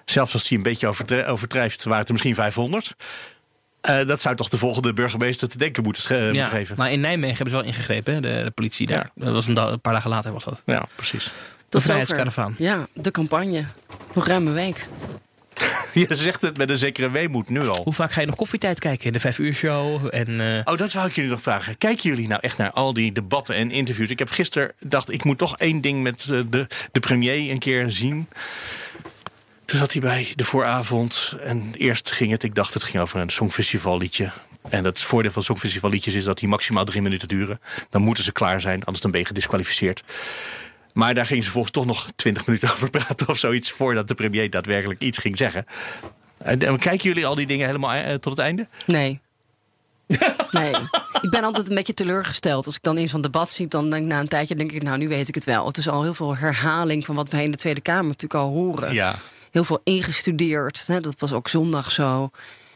Zelfs als hij een beetje overdrijft, waren het er misschien 500. Eh, dat zou toch de volgende burgemeester te denken moeten, eh, moeten geven. maar in Nijmegen hebben ze wel ingegrepen, hè, de, de politie daar. Dat was een, paar dagen later was dat. Ja, precies. De Tot vrijheidskaravaan. Ja, de campagne. Nog ruim een week. Je zegt het met een zekere weemoed nu al. Hoe vaak ga je nog koffietijd kijken? in De vijf uur show en... eh, Oh, dat wou ik jullie nog vragen. Kijken jullie nou echt naar al die debatten en interviews? Ik heb gisteren gedacht, ik moet toch één ding met eh, de, de premier een keer zien. Toen zat hij bij de vooravond en eerst ging het, ik dacht het ging over een songfestival liedje. En het voordeel van songfestival liedjes is dat die maximaal drie minuten duren. Dan moeten ze klaar zijn, anders dan ben je gedisqualificeerd. Maar daar gingen ze volgens toch nog twintig minuten over praten of zoiets... voordat de premier daadwerkelijk iets ging zeggen. En, en kijken jullie al die dingen helemaal eh, tot het einde? Nee. Nee. Ik ben altijd een beetje teleurgesteld. Als ik dan in zo'n debat zie, dan denk ik na een tijdje denk ik, nou nu weet ik het wel. Het is al heel veel herhaling van wat wij in de Tweede Kamer natuurlijk al horen. Ja. Heel veel ingestudeerd. Hè? Dat was ook zondag zo.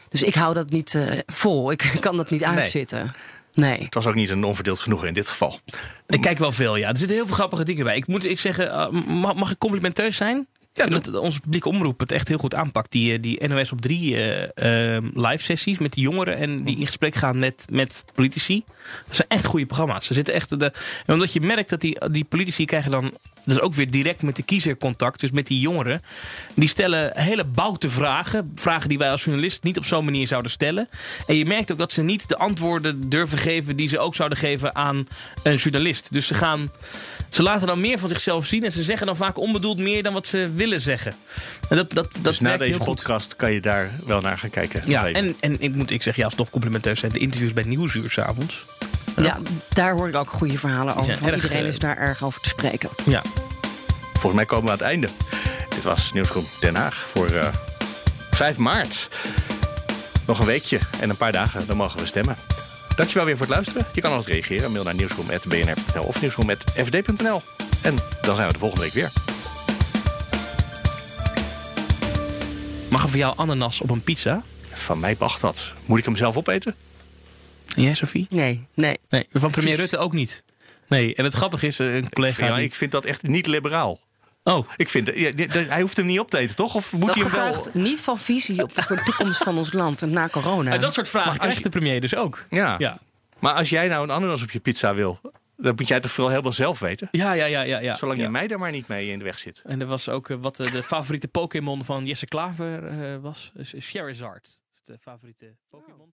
Dus ik hou dat niet eh, vol. Ik kan dat niet uitzitten. Nee. Het was ook niet een onverdeeld genoegen in dit geval. Ik kijk wel veel, ja. Er zitten heel veel grappige dingen bij. Ik moet ik zeggen, eh, mag, mag ik complimenteus zijn? Ik vind dat onze publieke omroep het echt heel goed aanpakt. Die, eh, die NOS op 3 eh, eh, live sessies met die jongeren en die in gesprek gaan met, met politici. Dat zijn echt goede programma's. Ze zitten echt de, en omdat je merkt dat die, die politici krijgen dan dat is ook weer direct met de kiezer contact, dus met die jongeren. Die stellen hele boute vragen. Vragen die wij als journalist niet op zo'n manier zouden stellen. En je merkt ook dat ze niet de antwoorden durven geven die ze ook zouden geven aan een journalist. Dus ze gaan. Ze laten dan meer van zichzelf zien en ze zeggen dan vaak onbedoeld meer dan wat ze willen zeggen. En dat, dat, dat dus na deze goed. podcast kan je daar wel naar gaan kijken. Ja, en, en ik moet ik zeg, ja, als toch complimenteus zijn, de interviews bij Nieuwsuur s'avonds. Ja, daar hoor ik ook goede verhalen over. iedereen eh, is daar erg over te spreken. Ja. Volgens mij komen we aan het einde. Dit was Nieuwsgroep Den Haag voor eh 5 maart. Nog een weekje en een paar dagen, dan mogen we stemmen. Dankjewel weer voor het luisteren. Je kan altijd reageren. Mail naar nieuwsgroep.bnr.nl of nieuwsgroep.fd.nl. En dan zijn we de volgende week weer. Mag er voor jou ananas op een pizza? Van mij mag dat. Moet ik hem zelf opeten? En jij, Sophie? Nee, nee. Nee, van premier. Rutte ook niet. Nee, en het grappige is, eh, een collega... Ja, die- ik vind dat echt niet liberaal. Oh, Ik vind, ja, die- hij hoeft hem niet op te eten, toch? Of moet Dat hij hem wel... niet van visie op de toekomst van ons land na corona. Eh, dat soort vragen krijgt je- de premier dus ook. Ja. Ja, Maar als jij nou een ananas op je pizza wil, dan moet jij het toch vooral helemaal zelf weten? ja, ja. ja, ja, ja. Zolang ja. je mij daar maar niet mee in de weg zit. En er was ook eh, wat eh, de favoriete Pokémon van Jesse Klaver eh, was. Charizard. Dat is de favoriete Pokémon.